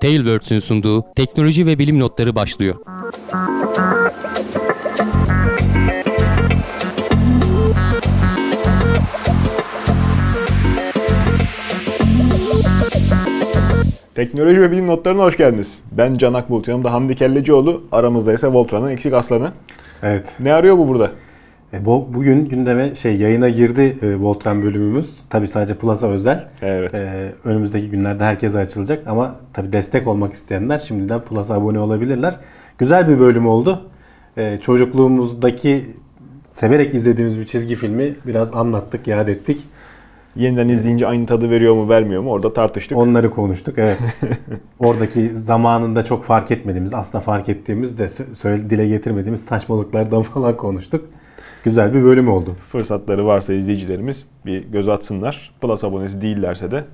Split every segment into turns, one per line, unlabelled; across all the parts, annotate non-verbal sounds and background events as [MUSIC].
Tailwords'ün sunduğu teknoloji ve bilim notları başlıyor.
Teknoloji ve bilim notlarına hoş geldiniz. Ben Can Akbulut, yanımda Hamdi Kellecioğlu, aramızda ise Voltran'ın eksik aslanı.
Evet.
Ne arıyor bu burada?
E, bu, bugün gündeme şey yayına girdi e, Voltran bölümümüz. Tabi sadece Plus'a özel.
Evet.
E, önümüzdeki günlerde herkese açılacak ama tabi destek olmak isteyenler şimdiden Plus'a abone olabilirler. Güzel bir bölüm oldu. E, çocukluğumuzdaki severek izlediğimiz bir çizgi filmi biraz anlattık, yad ettik.
Yeniden izleyince aynı tadı veriyor mu vermiyor mu orada tartıştık.
Onları konuştuk evet. [LAUGHS] Oradaki zamanında çok fark etmediğimiz, aslında fark ettiğimiz de sö- söyle, dile getirmediğimiz saçmalıklardan [LAUGHS] falan konuştuk. Güzel bir bölüm oldu.
Fırsatları varsa izleyicilerimiz bir göz atsınlar. Plus abonesi değillerse de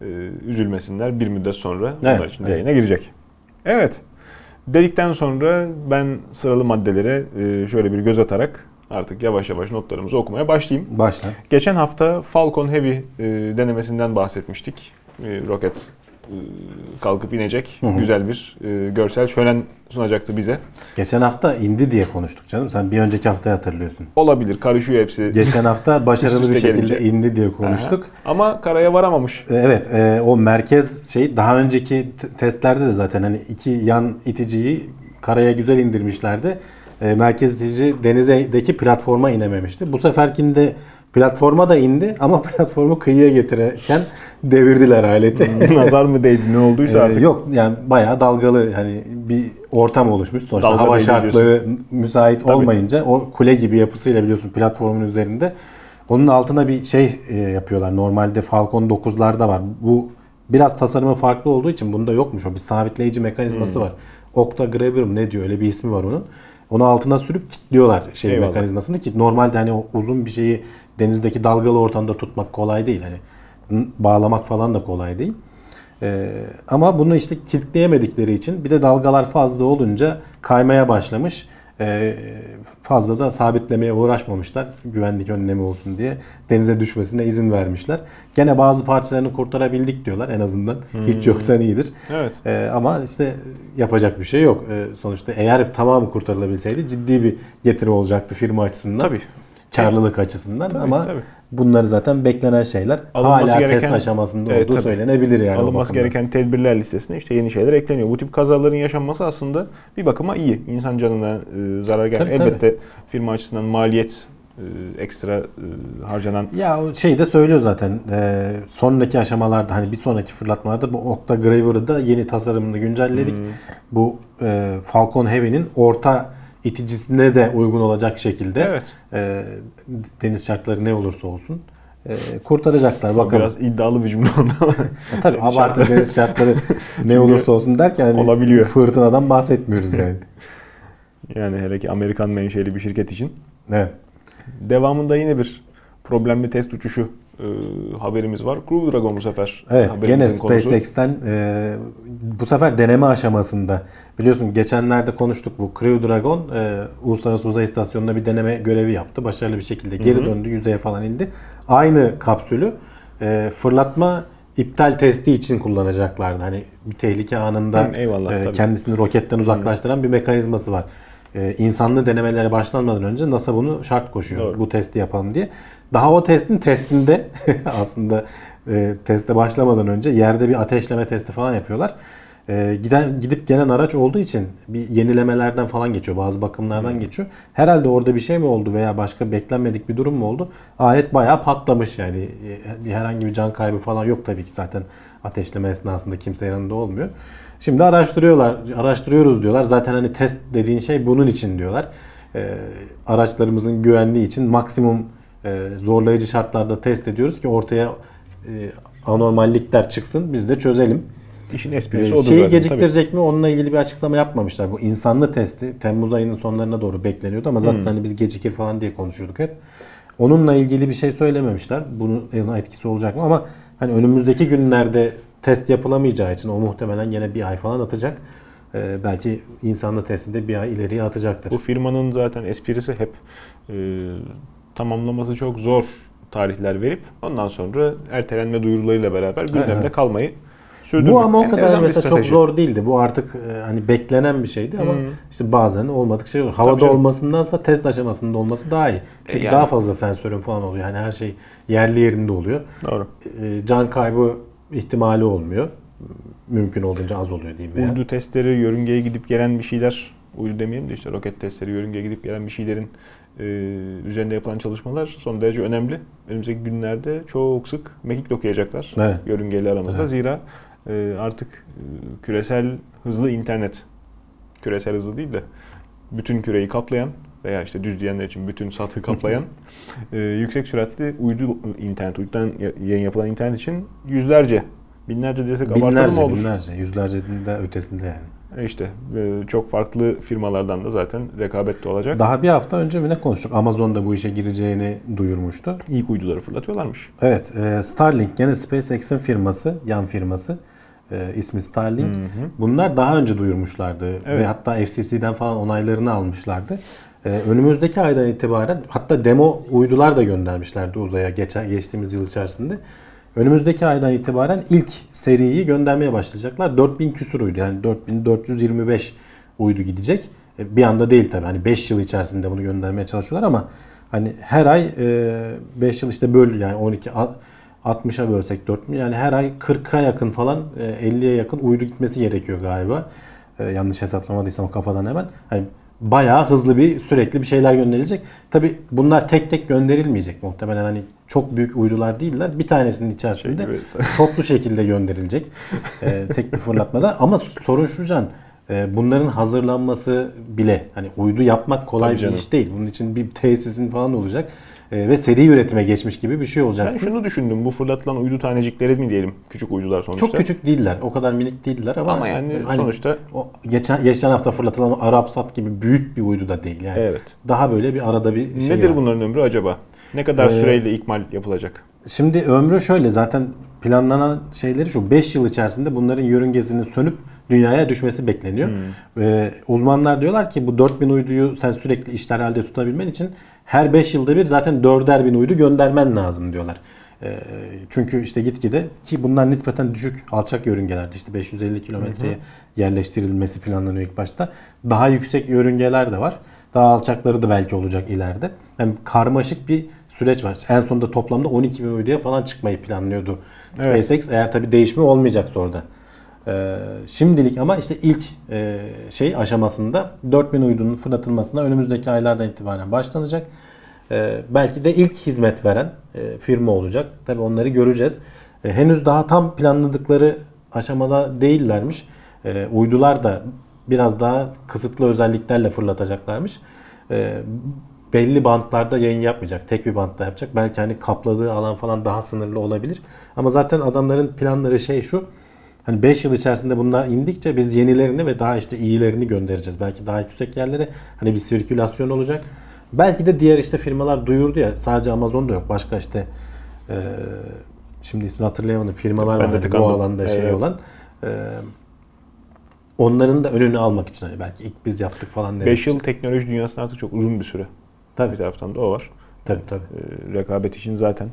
e, üzülmesinler. Bir müddet sonra
Evet,
onlar için
evet.
yayına girecek. Evet. Dedikten sonra ben sıralı maddelere e, şöyle bir göz atarak artık yavaş yavaş notlarımızı okumaya başlayayım.
Başla.
Geçen hafta Falcon Heavy e, denemesinden bahsetmiştik. E, roket kalkıp inecek.
Hı hı.
Güzel bir e, görsel şölen sunacaktı bize.
Geçen hafta indi diye konuştuk canım. Sen bir önceki haftayı hatırlıyorsun.
Olabilir, karışıyor hepsi.
Geçen hafta [LAUGHS] başarılı bir şekilde
gelince.
indi diye konuştuk.
Aha. Ama karaya varamamış.
E, Evet, e, o merkez şey daha önceki testlerde de zaten hani iki yan iticiyi karaya güzel indirmişlerdi. E, merkez itici denizdeki platforma inememişti. Bu seferkinde platforma da indi ama [LAUGHS] platformu kıyıya getirirken devirdiler aleti.
Nazar mı değdi ne olduysa
Ee,
artık.
yok yani bayağı dalgalı hani bir ortam oluşmuş. Sonuçta
Dalga
hava şartları müsait
Tabii.
olmayınca o kule gibi yapısıyla biliyorsun platformun üzerinde. Onun altına bir şey e, yapıyorlar. Normalde Falcon 9'larda var. Bu biraz tasarımı farklı olduğu için bunda yokmuş. O bir sabitleyici mekanizması
Hmm.
var. Octagrabber mı ne diyor öyle bir ismi var onun. Onu altına sürüp kilitliyorlar şey
Eyvallah.
mekanizmasını ki normalde hani o uzun bir şeyi denizdeki dalgalı ortamda tutmak kolay değil. Hani bağlamak falan da kolay değil. Ee, ama bunu işte kilitleyemedikleri için bir de dalgalar fazla olunca kaymaya başlamış. Ee, fazla da sabitlemeye uğraşmamışlar. Güvenlik önlemi olsun diye denize düşmesine izin vermişler. Gene bazı parçalarını kurtarabildik diyorlar en azından. Hiç yoktan iyidir.
Evet.
Ee, ama işte yapacak bir şey yok. Ee, sonuçta eğer tamamı kurtarılabilseydi ciddi bir getiri olacaktı firma açısından.
Tabii.
Karlılık açısından
Tabii,
ama
tabii.
bunları zaten beklenen şeyler.
Alınması
Hala
gereken-
test aşamasında olduğu
tabii.
söylenebilir yani.
Alınması gereken tedbirler listesine işte yeni şeyler ekleniyor. Bu tip kazaların yaşanması aslında bir bakıma iyi. İnsan canına e, zarar gelmiyor.
Tabii,
Elbette firma açısından maliyet e, ekstra e, harcanan
Ya o şey de söylüyor zaten. Ee, sonraki aşamalarda hani bir sonraki fırlatmalarda bu Octagraver'ı da yeni tasarımını güncelledik.
Hmm.
Bu e, Falcon Heavy'nin orta iticisine de uygun olacak şekilde
Evet.
e, deniz şartları ne olursa olsun e, kurtaracaklar. Bakalım.
biraz iddialı bir cümle oldu ama [LAUGHS]
E, tabii abartı deniz şartları [LAUGHS] ne olursa olsun derken hani
Olabiliyor.
fırtınadan bahsetmiyoruz yani. [LAUGHS]
yani hele ki Amerikan menşeli bir şirket için.
Evet.
Devamında yine bir problemli test uçuşu e, haberimiz var. Crew Dragon bu sefer.
Evet gene. SpaceX'ten e, bu sefer deneme aşamasında biliyorsun geçenlerde konuştuk bu Crew Dragon e, Uluslararası Uzay İstasyonu'nda bir deneme görevi yaptı. Başarılı bir şekilde geri
Hı hı.
döndü yüzeye falan indi. Aynı kapsülü e, fırlatma iptal testi için kullanacaklardı. Hani bir tehlike anında
Hı, eyvallah,
e,
tabii.
kendisini roketten uzaklaştıran bir mekanizması var. E, insanlı denemelere başlanmadan önce NASA bunu şart koşuyor.
Doğru.
Bu testi yapalım diye. Daha o testin testinde [LAUGHS] aslında e, teste başlamadan önce yerde bir ateşleme testi falan yapıyorlar. E, giden gidip gelen araç olduğu için bir yenilemelerden falan geçiyor. Bazı bakımlardan geçiyor. Herhalde orada bir şey mi oldu veya başka beklenmedik bir durum mu oldu? Alet bayağı patlamış yani. E, herhangi bir can kaybı falan yok tabii ki zaten ateşleme esnasında kimse yanında olmuyor. Şimdi araştırıyorlar, araştırıyoruz diyorlar. Zaten hani test dediğin şey bunun için diyorlar. E, araçlarımızın güvenliği için maksimum e, zorlayıcı şartlarda test ediyoruz ki ortaya e, anormallikler çıksın biz de çözelim.
İşin
E,
esprisi odur
şeyi
zaten.
geciktirecek mi onunla ilgili bir açıklama yapmamışlar. Bu insanlı testi Temmuz ayının sonlarına doğru bekleniyordu ama zaten
Hmm.
hani biz gecikir falan diye konuşuyorduk hep. Onunla ilgili bir şey söylememişler. Bunun etkisi olacak mı ama hani önümüzdeki günlerde test yapılamayacağı için o muhtemelen yine bir ay falan atacak. E, belki insanlı testi de bir ay ileriye atacaktır.
Bu firmanın zaten esprisi hep e, tamamlaması çok zor tarihler verip ondan sonra ertelenme duyurularıyla beraber gündemde kalmayı sürdürmek.
Bu ama o kadar mesela çok
strateji.
zor değildi. Bu artık e, hani beklenen bir şeydi ama
Hı.
işte bazen olmadık şey olur. Havada
canım.
olmasındansa test aşamasında olması daha iyi. Çünkü
yani.
daha fazla sensörün falan oluyor. Yani her şey yerli yerinde oluyor.
Doğru.
E, Can kaybı ihtimali olmuyor. Mümkün olduğunca az oluyor diyeyim.
Uydu testleri, yörüngeye gidip gelen bir şeyler, uydu demeyelim de işte roket testleri, yörüngeye gidip gelen bir şeylerin e, üzerinde yapılan çalışmalar son derece önemli. Önümüzdeki günlerde çok sık mekik dokuyacaklar
Evet.
yörüngeyle aramızda.
Evet.
Zira e, artık e, küresel hızlı internet, küresel hızlı değil de bütün küreyi kaplayan veya işte düz diyenler için bütün satı kaplayan [LAUGHS] e, yüksek süratli uydu internet, uydudan yayın yapılan internet için yüzlerce, binlerce desek abartılı mı
Binlerce,
olur?
binlerce, yüzlercenin de ötesinde yani.
İşte e, çok farklı firmalardan da zaten rekabet de olacak.
Daha bir hafta önce mi ne konuştuk? Amazon da bu işe gireceğini duyurmuştu.
İlk uyduları fırlatıyorlarmış.
Evet, e, Starlink gene SpaceX'in firması, yan firması. E, ismi Starlink.
Hı hı.
Bunlar daha önce duyurmuşlardı
Evet.
ve hatta FCC'den falan onaylarını almışlardı. Önümüzdeki aydan itibaren hatta demo uydular da göndermişlerdi uzaya geçen geçtiğimiz yıl içerisinde. Önümüzdeki aydan itibaren ilk seriyi göndermeye başlayacaklar. 4000 küsur uydu yani 4425 uydu gidecek. E, Bir anda değil tabii. Hani 5 yıl içerisinde bunu göndermeye çalışıyorlar ama hani her ay 5 yıl işte böl yani 12 a- 60'a bölsek 4 mü? Yani her ay 40'a yakın falan e, 50'ye yakın uydu gitmesi gerekiyor galiba. E, yanlış hesaplamadıysam kafadan hemen. Hani bayağı hızlı bir sürekli bir şeyler gönderilecek. Tabi bunlar tek tek gönderilmeyecek muhtemelen hani çok büyük uydular değiller. Bir tanesinin içerisinde
Şey [LAUGHS]
toplu şekilde gönderilecek e, tek bir fırlatmada. Ama sorun şu Can, e, bunların hazırlanması bile hani uydu yapmak kolay
Tabii
bir
canım.
iş değil. Bunun için bir tesisin falan olacak ve seri üretime geçmiş gibi bir şey
Ben
olacaksın.
şunu düşündüm. Bu fırlatılan uydu tanecikleri mi diyelim? Küçük uydular sonuçta.
Çok küçük değiller. O kadar minik değiller ama,
Ama yani
hani
sonuçta
o geçen geçen hafta fırlatılan Arapsat gibi büyük bir uydu da değil yani.
evet.
Daha böyle bir arada bir şey
Nedir
var.
bunların ömrü acaba? Ne kadar
Ee,
süreyle ikmal yapılacak?
Şimdi ömrü şöyle zaten planlanan şeyleri şu 5 yıl içerisinde bunların yörüngesinin sönüp dünyaya düşmesi bekleniyor. Ee, uzmanlar diyorlar ki bu 4000 uyduyu sen sürekli işler halde tutabilmen için her 5 yılda bir zaten 4'er bin uydu göndermen lazım diyorlar. Ee, çünkü işte gitgide ki bunlar nispeten düşük alçak yörüngelerdi işte 550 kilometreye yerleştirilmesi planlanıyor ilk başta. Daha yüksek yörüngeler de var. Daha alçakları da belki olacak ileride. Yani karmaşık bir süreç var. En sonunda toplamda 12 bin uyduya falan çıkmayı planlıyordu
Evet.
SpaceX. Eğer tabii değişme olmayacaksa orada. Ee, şimdilik ama işte ilk e, şey aşamasında 4000 uydunun fırlatılmasına önümüzdeki aylardan itibaren başlanacak. Ee, belki de ilk hizmet veren e, firma olacak. Tabii onları göreceğiz. E, henüz daha tam planladıkları aşamada değillermiş. Uydular da biraz daha kısıtlı özelliklerle fırlatacaklarmış. Belli bantlarda yayın yapmayacak. Tek bir bantta yapacak. Belki hani kapladığı alan falan daha sınırlı olabilir. Ama zaten adamların planları şey şu. Hani 5 yıl içerisinde bunlar indikçe biz yenilerini ve daha işte iyilerini göndereceğiz. Belki daha yüksek yerlere hani bir sirkülasyon olacak. Belki de diğer işte firmalar duyurdu ya sadece Amazon'da yok. Başka işte e, şimdi ismini hatırlayamadım firmalar
Ben
var hani bu alanda şey
Evet.
olan. E, onların da önünü almak için hani belki ilk biz yaptık falan demek
5
için.
yıl teknoloji dünyasında artık çok uzun bir süre. Bir
Tabii
taraftan da o var.
tabii tabii.
Ee, rekabet için zaten.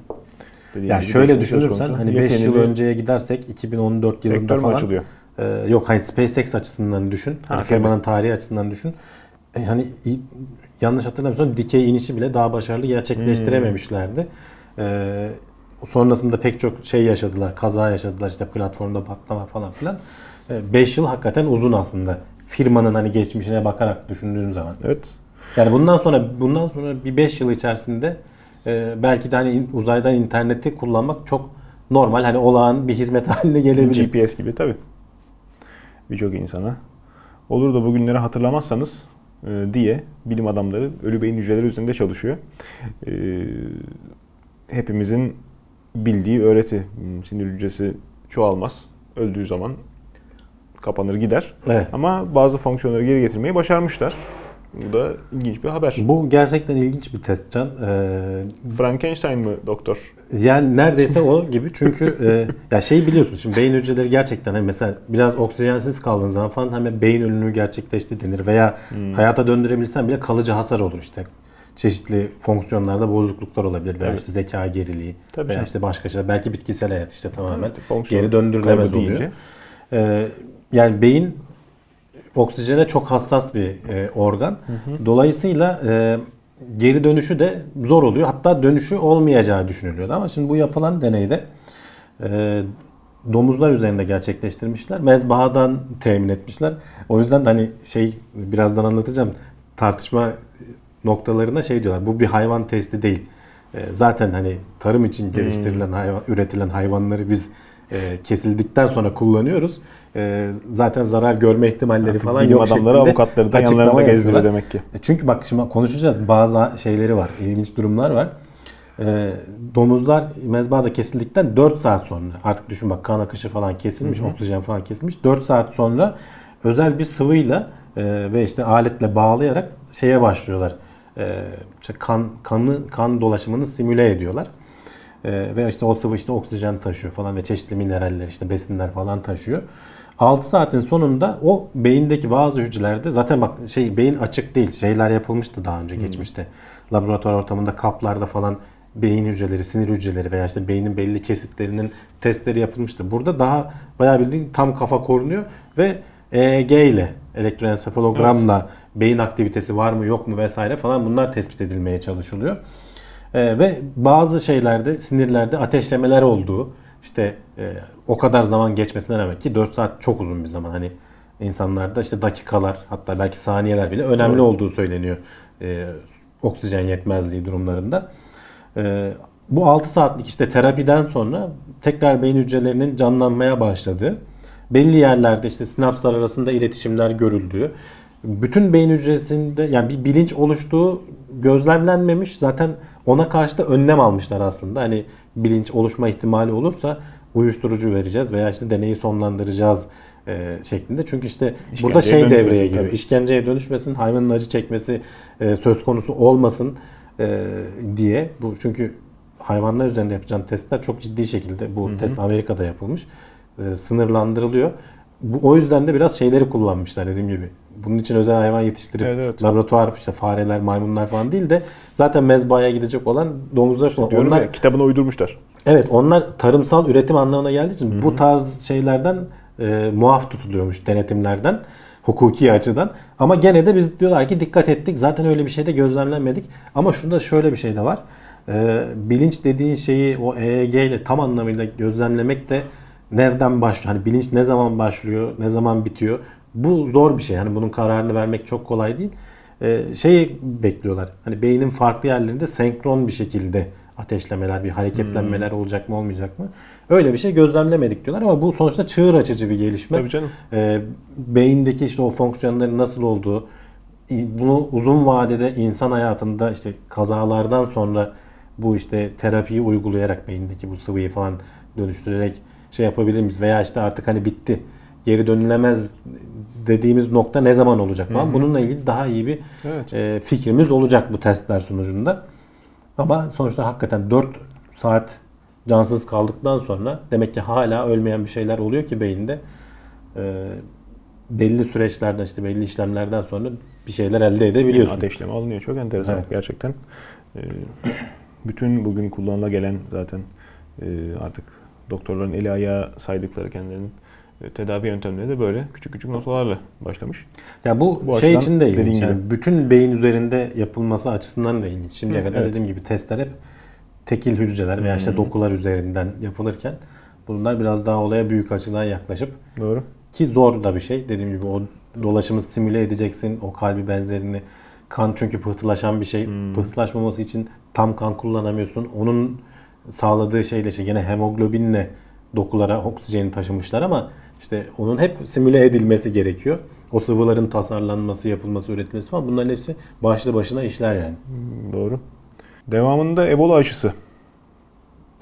Dediğim
Yani şöyle düşünürsen hani 5
Yepyeni
yıl önceye gidersek 2014 yılında falan
açılıyor?
Ee, yok hani SpaceX açısından düşün. Hani
Ha,
firmanın tarihi açısından düşün. E, hani yanlış hatırlamıyorsam dikey inişi bile daha başarılı gerçekleştirememişlerdi. Ee, sonrasında pek çok şey yaşadılar. Kaza yaşadılar işte platformda patlama falan filan. 5 yıl hakikaten uzun aslında. Firmanın hani geçmişine bakarak düşündüğün zaman.
Evet.
Yani bundan sonra bundan sonra bir 5 yıl içerisinde e, belki de hani uzaydan interneti kullanmak çok normal hani olağan bir hizmet [LAUGHS] haline gelebilir.
GPS gibi tabii. Birçok insana. Olur da bugünleri hatırlamazsanız e, diye bilim adamları ölü beyin hücreleri üzerinde çalışıyor. E, hepimizin bildiği öğreti. Hmm, Sinir hücresi çoğalmaz. Öldüğü zaman kapanır gider.
Evet.
Ama bazı fonksiyonları geri getirmeyi başarmışlar. Bu da ilginç bir haber.
Bu gerçekten ilginç bir test Can. Ee,
Frankenstein mı doktor?
yani neredeyse o gibi çünkü e, ya şey biliyorsun şimdi beyin hücreleri gerçekten hani mesela biraz oksijensiz kaldığın zaman falan hemen beyin ölümü gerçekleşti denir veya hayata döndürebilsen bile kalıcı hasar olur işte. çeşitli fonksiyonlarda bozukluklar olabilir veya
Evet.
işte zeka geriliği
Tabii
veya
canım.
işte başka şeyler belki bitkisel hayat işte tamamen
Evet,
geri döndürülemez oluyor. Ee, yani beyin oksijene çok hassas bir e, organ. Dolayısıyla e, geri dönüşü de zor oluyor. Hatta dönüşü olmayacağı düşünülüyordu. Ama şimdi bu yapılan deneyde e, domuzlar üzerinde gerçekleştirmişler. Mezbahadan temin etmişler. O yüzden de hani şey birazdan anlatacağım tartışma noktalarına şey diyorlar. Bu bir hayvan testi değil. E, zaten hani tarım için geliştirilen hayvan, üretilen hayvanları biz e, kesildikten sonra kullanıyoruz. E, zaten zarar görme ihtimalleri falan
Bilim
yok
adamları avukatları da yanlarında gezdiriyor demek ki.
E Çünkü bak şimdi konuşacağız. Bazı şeyleri var. ilginç durumlar var. E, domuzlar mezbahada kesildikten 4 saat sonra artık düşün bak kan akışı falan kesilmiş, oksijen falan kesilmiş. 4 saat sonra özel bir sıvıyla e, ve işte aletle bağlayarak şeye başlıyorlar. E, işte kan kanı kan dolaşımını simüle ediyorlar. E, ve işte o sıvı işte oksijen taşıyor falan ve çeşitli mineraller işte besinler falan taşıyor. 6 saatin sonunda o beyindeki bazı hücrelerde zaten bak şey beyin açık değil. Şeyler yapılmıştı daha önce geçmişte. Laboratuvar ortamında kaplarda falan beyin hücreleri, sinir hücreleri veya işte beynin belli kesitlerinin testleri yapılmıştı. Burada daha bayağı bildiğin tam kafa korunuyor ve EEG ile elektroensefalogramla beyin aktivitesi var mı yok mu vesaire falan bunlar tespit edilmeye çalışılıyor. Ee, ve bazı şeylerde sinirlerde ateşlemeler olduğu işte e, o kadar zaman geçmesine rağmen ki 4 saat çok uzun bir zaman hani insanlarda işte dakikalar hatta belki saniyeler bile önemli
Doğru.
olduğu söyleniyor e, oksijen yetmezliği durumlarında. E, bu 6 saatlik işte terapiden sonra tekrar beyin hücrelerinin canlanmaya başladığı, belli yerlerde işte sinapslar arasında iletişimler görüldüğü, bütün beyin hücresinde yani bir bilinç oluştuğu gözlemlenmemiş. Zaten ona karşı da önlem almışlar aslında. Hani bilinç oluşma ihtimali olursa uyuşturucu vereceğiz veya işte deneyi sonlandıracağız e, şeklinde. Çünkü işte burada
İşkenceye
şey
dönüşmesin
devreye giriyor.
tabii.
İşkenceye dönüşmesin, hayvanın acı çekmesi e, söz konusu olmasın e, diye. Bu çünkü hayvanlar üzerinde yapacağın testler çok ciddi şekilde bu test Amerika'da yapılmış. E, sınırlandırılıyor. Bu o yüzden de biraz şeyleri kullanmışlar dediğim gibi. Bunun için özel hayvan yetiştirip
Evet, evet.
laboratuvar işte fareler, maymunlar falan değil de zaten mezbahaya gidecek olan domuzlar falan.
Diyorum
Onlar
ya kitabına uydurmuşlar.
Evet onlar tarımsal üretim anlamına geldiği için bu tarz şeylerden e, muaf tutuluyormuş denetimlerden hukuki açıdan. Ama gene de biz diyorlar ki dikkat ettik. Zaten öyle bir şey de gözlemlenmedik. Ama şunda şöyle bir şey de var. E, bilinç dediğin şeyi o EEG ile tam anlamıyla gözlemlemek de nereden başlıyor? Hani bilinç ne zaman başlıyor, ne zaman bitiyor? Bu zor bir şey. Yani bunun kararını vermek çok kolay değil. E, şeyi bekliyorlar. Hani beynin farklı yerlerinde senkron bir şekilde ateşlemeler, bir hareketlenmeler olacak mı olmayacak mı? Öyle bir şey gözlemlemedik diyorlar ama bu sonuçta çığır açıcı bir gelişme.
Tabii canım.
Ee, beyindeki işte o fonksiyonların nasıl olduğu, bunu uzun vadede insan hayatında işte kazalardan sonra bu işte terapiyi uygulayarak beyindeki bu sıvıyı falan dönüştürerek şey yapabilir miyiz? Veya işte artık hani bitti, geri dönülemez dediğimiz nokta ne zaman olacak falan. Bununla ilgili daha iyi bir
Evet.
e, fikrimiz olacak bu testler sonucunda. Ama sonuçta hakikaten 4 saat cansız kaldıktan sonra demek ki hala ölmeyen bir şeyler oluyor ki beyinde. E, belli süreçlerden işte belli işlemlerden sonra bir şeyler elde edebiliyorsun.
Ateşleme alınıyor. Çok enteresan
Evet.
gerçekten. Ee, [CLEARS THROAT] bütün bugün kullanıla gelen zaten e, artık doktorların eli ayağı saydıkları kendilerinin e, tedavi yöntemleri de böyle küçük küçük notalarla başlamış.
Ya bu,
Bu
şey için de ilginç. Yani
gibi.
bütün beyin üzerinde yapılması açısından da ilginç. Şimdiye
Hı,
kadar
evet.
dediğim gibi testler hep tekil hücreler veya işte dokular üzerinden yapılırken bunlar biraz daha olaya büyük açıdan yaklaşıp
Doğru.
Ki zor da bir şey. Dediğim gibi o dolaşımı simüle edeceksin. O kalbi benzerini. Kan çünkü pıhtılaşan bir şey. Pıhtılaşmaması için tam kan kullanamıyorsun. Onun sağladığı şeyle işte gene hemoglobinle dokulara oksijeni taşımışlar ama işte onun hep simüle edilmesi gerekiyor. O sıvıların tasarlanması, yapılması, üretilmesi falan bunların hepsi başlı başına işler yani.
Doğru. Devamında Ebola aşısı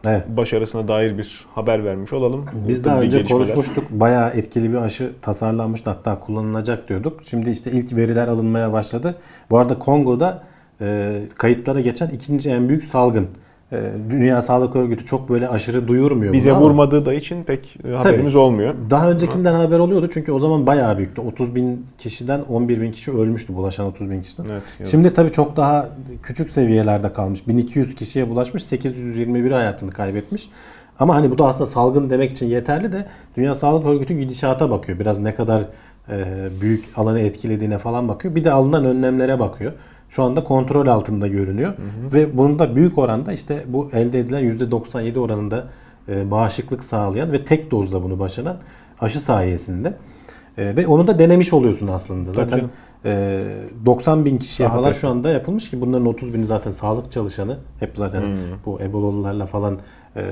Evet.
başarısına dair bir haber vermiş olalım.
Biz daha önce
gelişmeler.
konuşmuştuk. Bayağı etkili bir aşı tasarlanmıştı. Hatta kullanılacak diyorduk. Şimdi işte ilk veriler alınmaya başladı. Bu arada Kongo'da e, kayıtlara geçen ikinci en büyük salgın. E, Dünya Sağlık Örgütü çok böyle aşırı duyurmuyor
Bize
bunu
vurmadığı da için pek haberimiz olmuyor.
Daha öncekinden haber oluyordu çünkü o zaman bayağı büyüktü. 30 bin kişiden 11 bin kişi ölmüştü bulaşan 30 bin kişiden.
Evet.
Şimdi tabii çok daha küçük seviyelerde kalmış. 1200 kişiye bulaşmış, 821 hayatını kaybetmiş. Ama hani bu da aslında salgın demek için yeterli de Dünya Sağlık Örgütü gidişata bakıyor. Biraz ne kadar e, büyük alanı etkilediğine falan bakıyor. Bir de alınan önlemlere bakıyor. Şu anda kontrol altında görünüyor. Ve bunun da büyük oranda işte bu elde edilen %97 oranında e, bağışıklık sağlayan ve tek dozla bunu başaran aşı sayesinde. E, ve onu da denemiş oluyorsun aslında. Zaten e, 90 bin kişiye
Daha
falan
testi.
şu anda yapılmış ki bunların 30 bini zaten sağlık çalışanı. Hep zaten
Hmm.
bu Ebolalılarla falan e,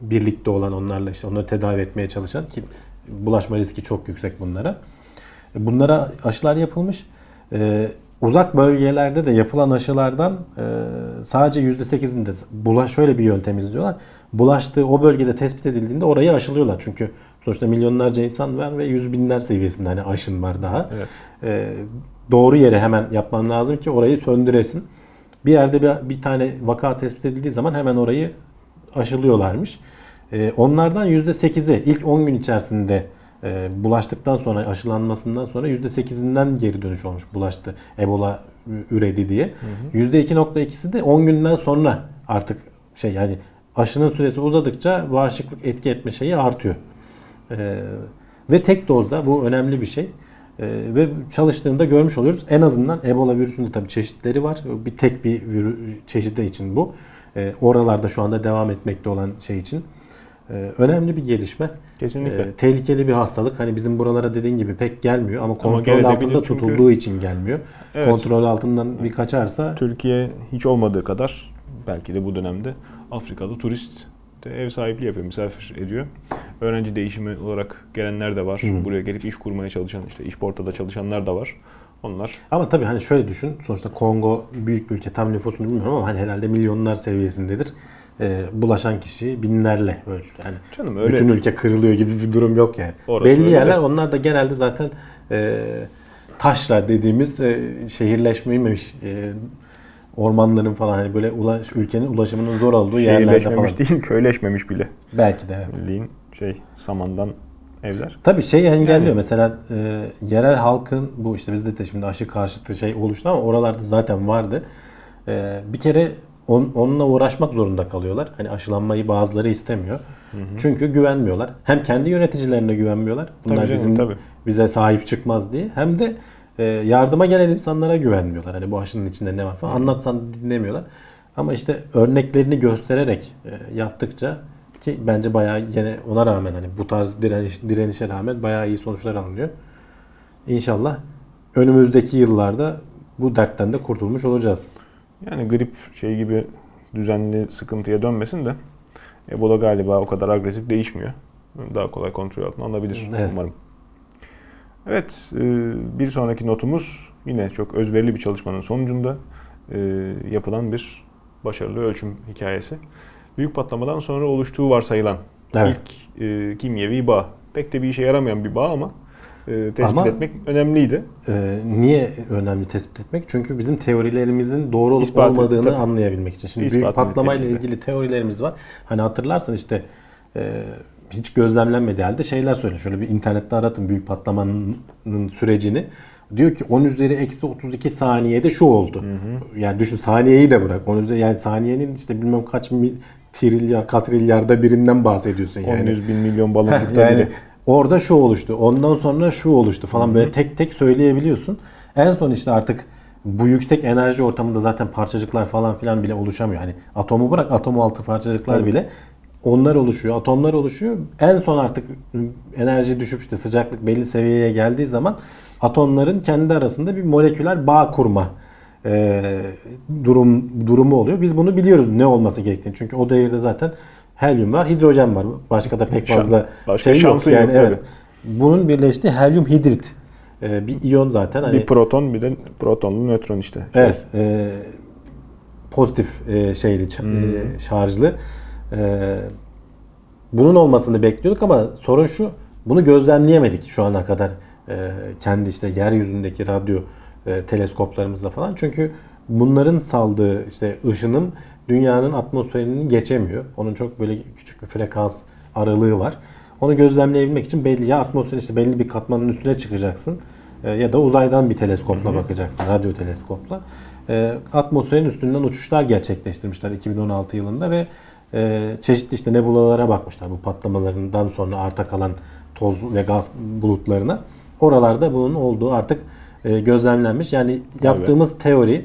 birlikte olan onlarla işte onları tedavi etmeye çalışan ki bulaşma riski çok yüksek bunlara. E, Bunlara aşılar yapılmış. E, uzak bölgelerde de yapılan aşılardan e, sadece %8'inde bulaş şöyle bir yöntem izliyorlar. Bulaştığı o bölgede tespit edildiğinde orayı aşılıyorlar. Çünkü sonuçta milyonlarca insan var ve yüz binler seviyesinde hani aşın var daha.
Evet.
E, doğru yere hemen yapman lazım ki orayı söndüresin. Bir yerde bir, bir tane vaka tespit edildiği zaman hemen orayı aşılıyorlarmış. E, onlardan %8'i ilk 10 gün içerisinde e, bulaştıktan sonra aşılanmasından sonra %8'inden geri dönüş olmuş bulaştı Ebola üredi diye. %2.2'si de 10 günden sonra artık şey yani aşının süresi uzadıkça bağışıklık etki etme şeyi artıyor. E, ve tek dozda bu önemli bir şey. E, ve çalıştığında görmüş oluyoruz. En azından Ebola virüsünde tabii çeşitleri var. Bir tek bir virü, çeşidi için bu. E, oralarda şu anda devam etmekte olan şey için. E, önemli bir gelişme.
Kesinlikle.
E, tehlikeli bir hastalık. Hani bizim buralara dediğin gibi pek gelmiyor ama kontrol
gelebilir
altında
çünkü-
tutulduğu için gelmiyor.
Evet.
Kontrol altından bir kaçarsa
Türkiye hiç olmadığı kadar belki de bu dönemde Afrikalı turist de ev sahipliği yapıyor, misafir ediyor. Öğrenci değişimi olarak gelenler de var.
Hı.
Buraya gelip iş kurmaya çalışan, işte iş portada çalışanlar da var. Onlar
Ama tabii hani şöyle düşün. Sonuçta Kongo büyük bir ülke. Tam nüfusunu bilmiyorum ama hani herhalde milyonlar seviyesindedir. Ee, bulaşan kişi binlerle ölçülü. Yani
canım öyle
bütün ülke kırılıyor gibi bir durum yok yani.
Orası
Belli
öyle
yerler onlar da genelde zaten e, taşra dediğimiz e, şehirleşmemiş e, ormanların falan hani böyle ulaş, ülkenin ulaşımının zor olduğu yerlerde
şehirleşmemiş
falan.
değil, köyleşmemiş bile.
Belki de evet.
Bildiğin şey samandan evler.
Tabii şey engelliyor.
Yani-
Mesela e, yerel halkın bu işte bizde de şimdi aşı karşıtı şey oluştu ama oralarda zaten vardı. E, bir kere on, onunla uğraşmak zorunda kalıyorlar. Hani aşılanmayı bazıları istemiyor. Çünkü güvenmiyorlar. Hem kendi yöneticilerine güvenmiyorlar. Bunlar
Tabii canım,
bizim
tabii.
bize sahip çıkmaz diye. Hem de e, yardıma gelen insanlara güvenmiyorlar. Hani bu aşının içinde ne var falan. Anlatsan dinlemiyorlar. Ama işte örneklerini göstererek e, yaptıkça ki bence bayağı gene ona rağmen hani bu tarz direniş, direnişe rağmen bayağı iyi sonuçlar alınıyor. İnşallah önümüzdeki yıllarda bu dertten de kurtulmuş olacağız.
Yani grip şey gibi düzenli sıkıntıya dönmesin de Ebola galiba o kadar agresif değişmiyor. Daha kolay kontrol altına alınabilir
Evet.
umarım. Evet, e, bir sonraki notumuz yine çok özverili bir çalışmanın sonucunda e, yapılan bir başarılı ölçüm hikayesi. Büyük patlamadan sonra oluştuğu varsayılan
Evet.
ilk e, kimyevi bağ. Pek de bir işe yaramayan bir bağ ama e, tespit
Ama-
etmek önemliydi.
Ee, niye önemli tespit etmek? Çünkü bizim teorilerimizin doğru olup
İspatı-
olmadığını
tabii.
anlayabilmek için. Şimdi büyük
İspatı
patlamayla
niteliğinde.
ilgili teorilerimiz var. Hani hatırlarsan işte e, hiç gözlemlenmediği halde şeyler söyle. Şöyle bir internette aratın büyük patlamanın sürecini. Diyor ki 10 üzeri eksi 32 saniyede şu oldu. Yani düşün saniyeyi de bırak. 10 üzeri, yani saniyenin işte bilmem kaç mi, trilyar, katrilyarda birinden bahsediyorsun
10
yani.
yüz bin milyon baloncukta [LAUGHS]
yani
biri.
orada şu oluştu. Ondan sonra şu oluştu falan böyle tek tek söyleyebiliyorsun. En son işte artık bu yüksek enerji ortamında zaten parçacıklar falan filan bile oluşamıyor. Hani atomu bırak atomu altı parçacıklar
Tabii.
bile onlar oluşuyor, atomlar oluşuyor. En son artık enerji düşüp işte sıcaklık belli seviyeye geldiği zaman atomların kendi arasında bir moleküler bağ kurma e, durum durumu oluyor. Biz bunu biliyoruz ne olması gerektiğini. Çünkü o devirde zaten helyum var, hidrojen var. Başka da pek fazla
başka
şey yok. Yani
yok
evet.
tabii.
Bunun birleştiği helyum hidrit. E, bir iyon zaten. Hani,
Bir proton bir de protonlu nötron işte.
Evet. e, pozitif e, şeyli ç- e, şarjlı. E, bunun olmasını bekliyorduk ama sorun şu. Bunu gözlemleyemedik şu ana kadar. E, kendi işte yeryüzündeki radyo e, teleskoplarımızla falan. Çünkü bunların saldığı işte ışınım dünyanın atmosferini geçemiyor. Onun çok böyle küçük bir frekans aralığı var. Onu gözlemleyebilmek için belli ya atmosfer işte belli bir katmanın üstüne çıkacaksın e, ya da uzaydan bir teleskopla bakacaksın, radyo teleskopla. E, atmosferin üstünden uçuşlar gerçekleştirmişler 2016 yılında ve e, çeşitli işte nebulalara bakmışlar bu patlamalarından sonra arta kalan toz ve gaz bulutlarına. Oralarda bunun olduğu artık e, gözlemlenmiş. Yani yaptığımız teori,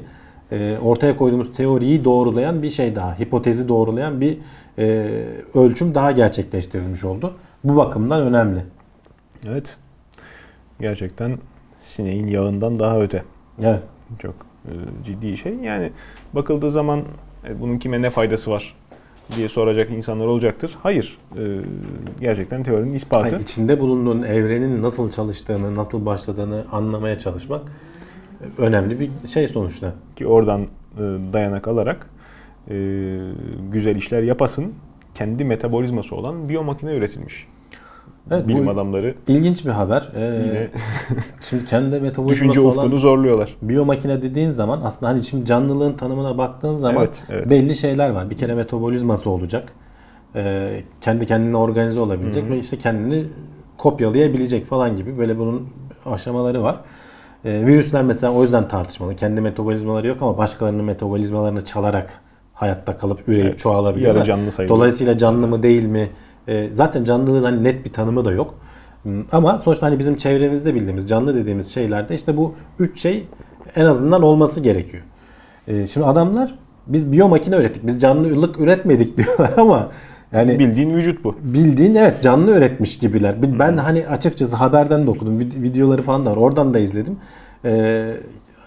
e, ortaya koyduğumuz teoriyi doğrulayan bir şey daha, hipotezi doğrulayan bir e, ölçüm daha gerçekleştirilmiş oldu. Bu bakımdan önemli.
Evet. Gerçekten sineğin yağından daha öte.
Evet.
Çok e, ciddi şey. Yani bakıldığı zaman e, bunun kime ne faydası var diye soracak insanlar olacaktır. Hayır. E, gerçekten teorinin ispatı.
Yani içinde bulunduğun evrenin nasıl çalıştığını, nasıl başladığını anlamaya çalışmak e, önemli bir şey sonuçta.
Ki oradan e, dayanak alarak e, güzel işler yapasın. Kendi metabolizması olan biyomakine üretilmiş.
Evet,
Bilim adamları
ilginç bir haber. Ee,
yine [LAUGHS]
şimdi kendi metabolizması
düşünce
olan
ufkunu zorluyorlar.
biyomakine dediğin zaman aslında hani şimdi canlılığın tanımına baktığın zaman
Evet, evet.
belli şeyler var. Bir kere metabolizması olacak. Ee, kendi kendine organize olabilecek ve işte kendini kopyalayabilecek falan gibi böyle bunun aşamaları var. Ee, virüsler mesela o yüzden tartışmalı. Kendi metabolizmaları yok ama başkalarının metabolizmalarını çalarak hayatta kalıp üreyip
Evet,
çoğalabiliyorlar.
yarı canlı sayılıyor.
Dolayısıyla canlı mı değil mi? Ee, zaten canlılığın hani net bir tanımı da yok. Hmm, Ama sonuçta hani bizim çevremizde bildiğimiz canlı dediğimiz şeylerde işte bu üç şey en azından olması gerekiyor. Ee, şimdi adamlar biz biyomakine ürettik. Biz canlılık üretmedik [LAUGHS] diyorlar ama yani
Bildiğin vücut bu.
bildiğin evet canlı üretmiş gibiler. Bil- Ben hani açıkçası haberden de okudum. vid- Videoları falan da var. Oradan da izledim. Ee,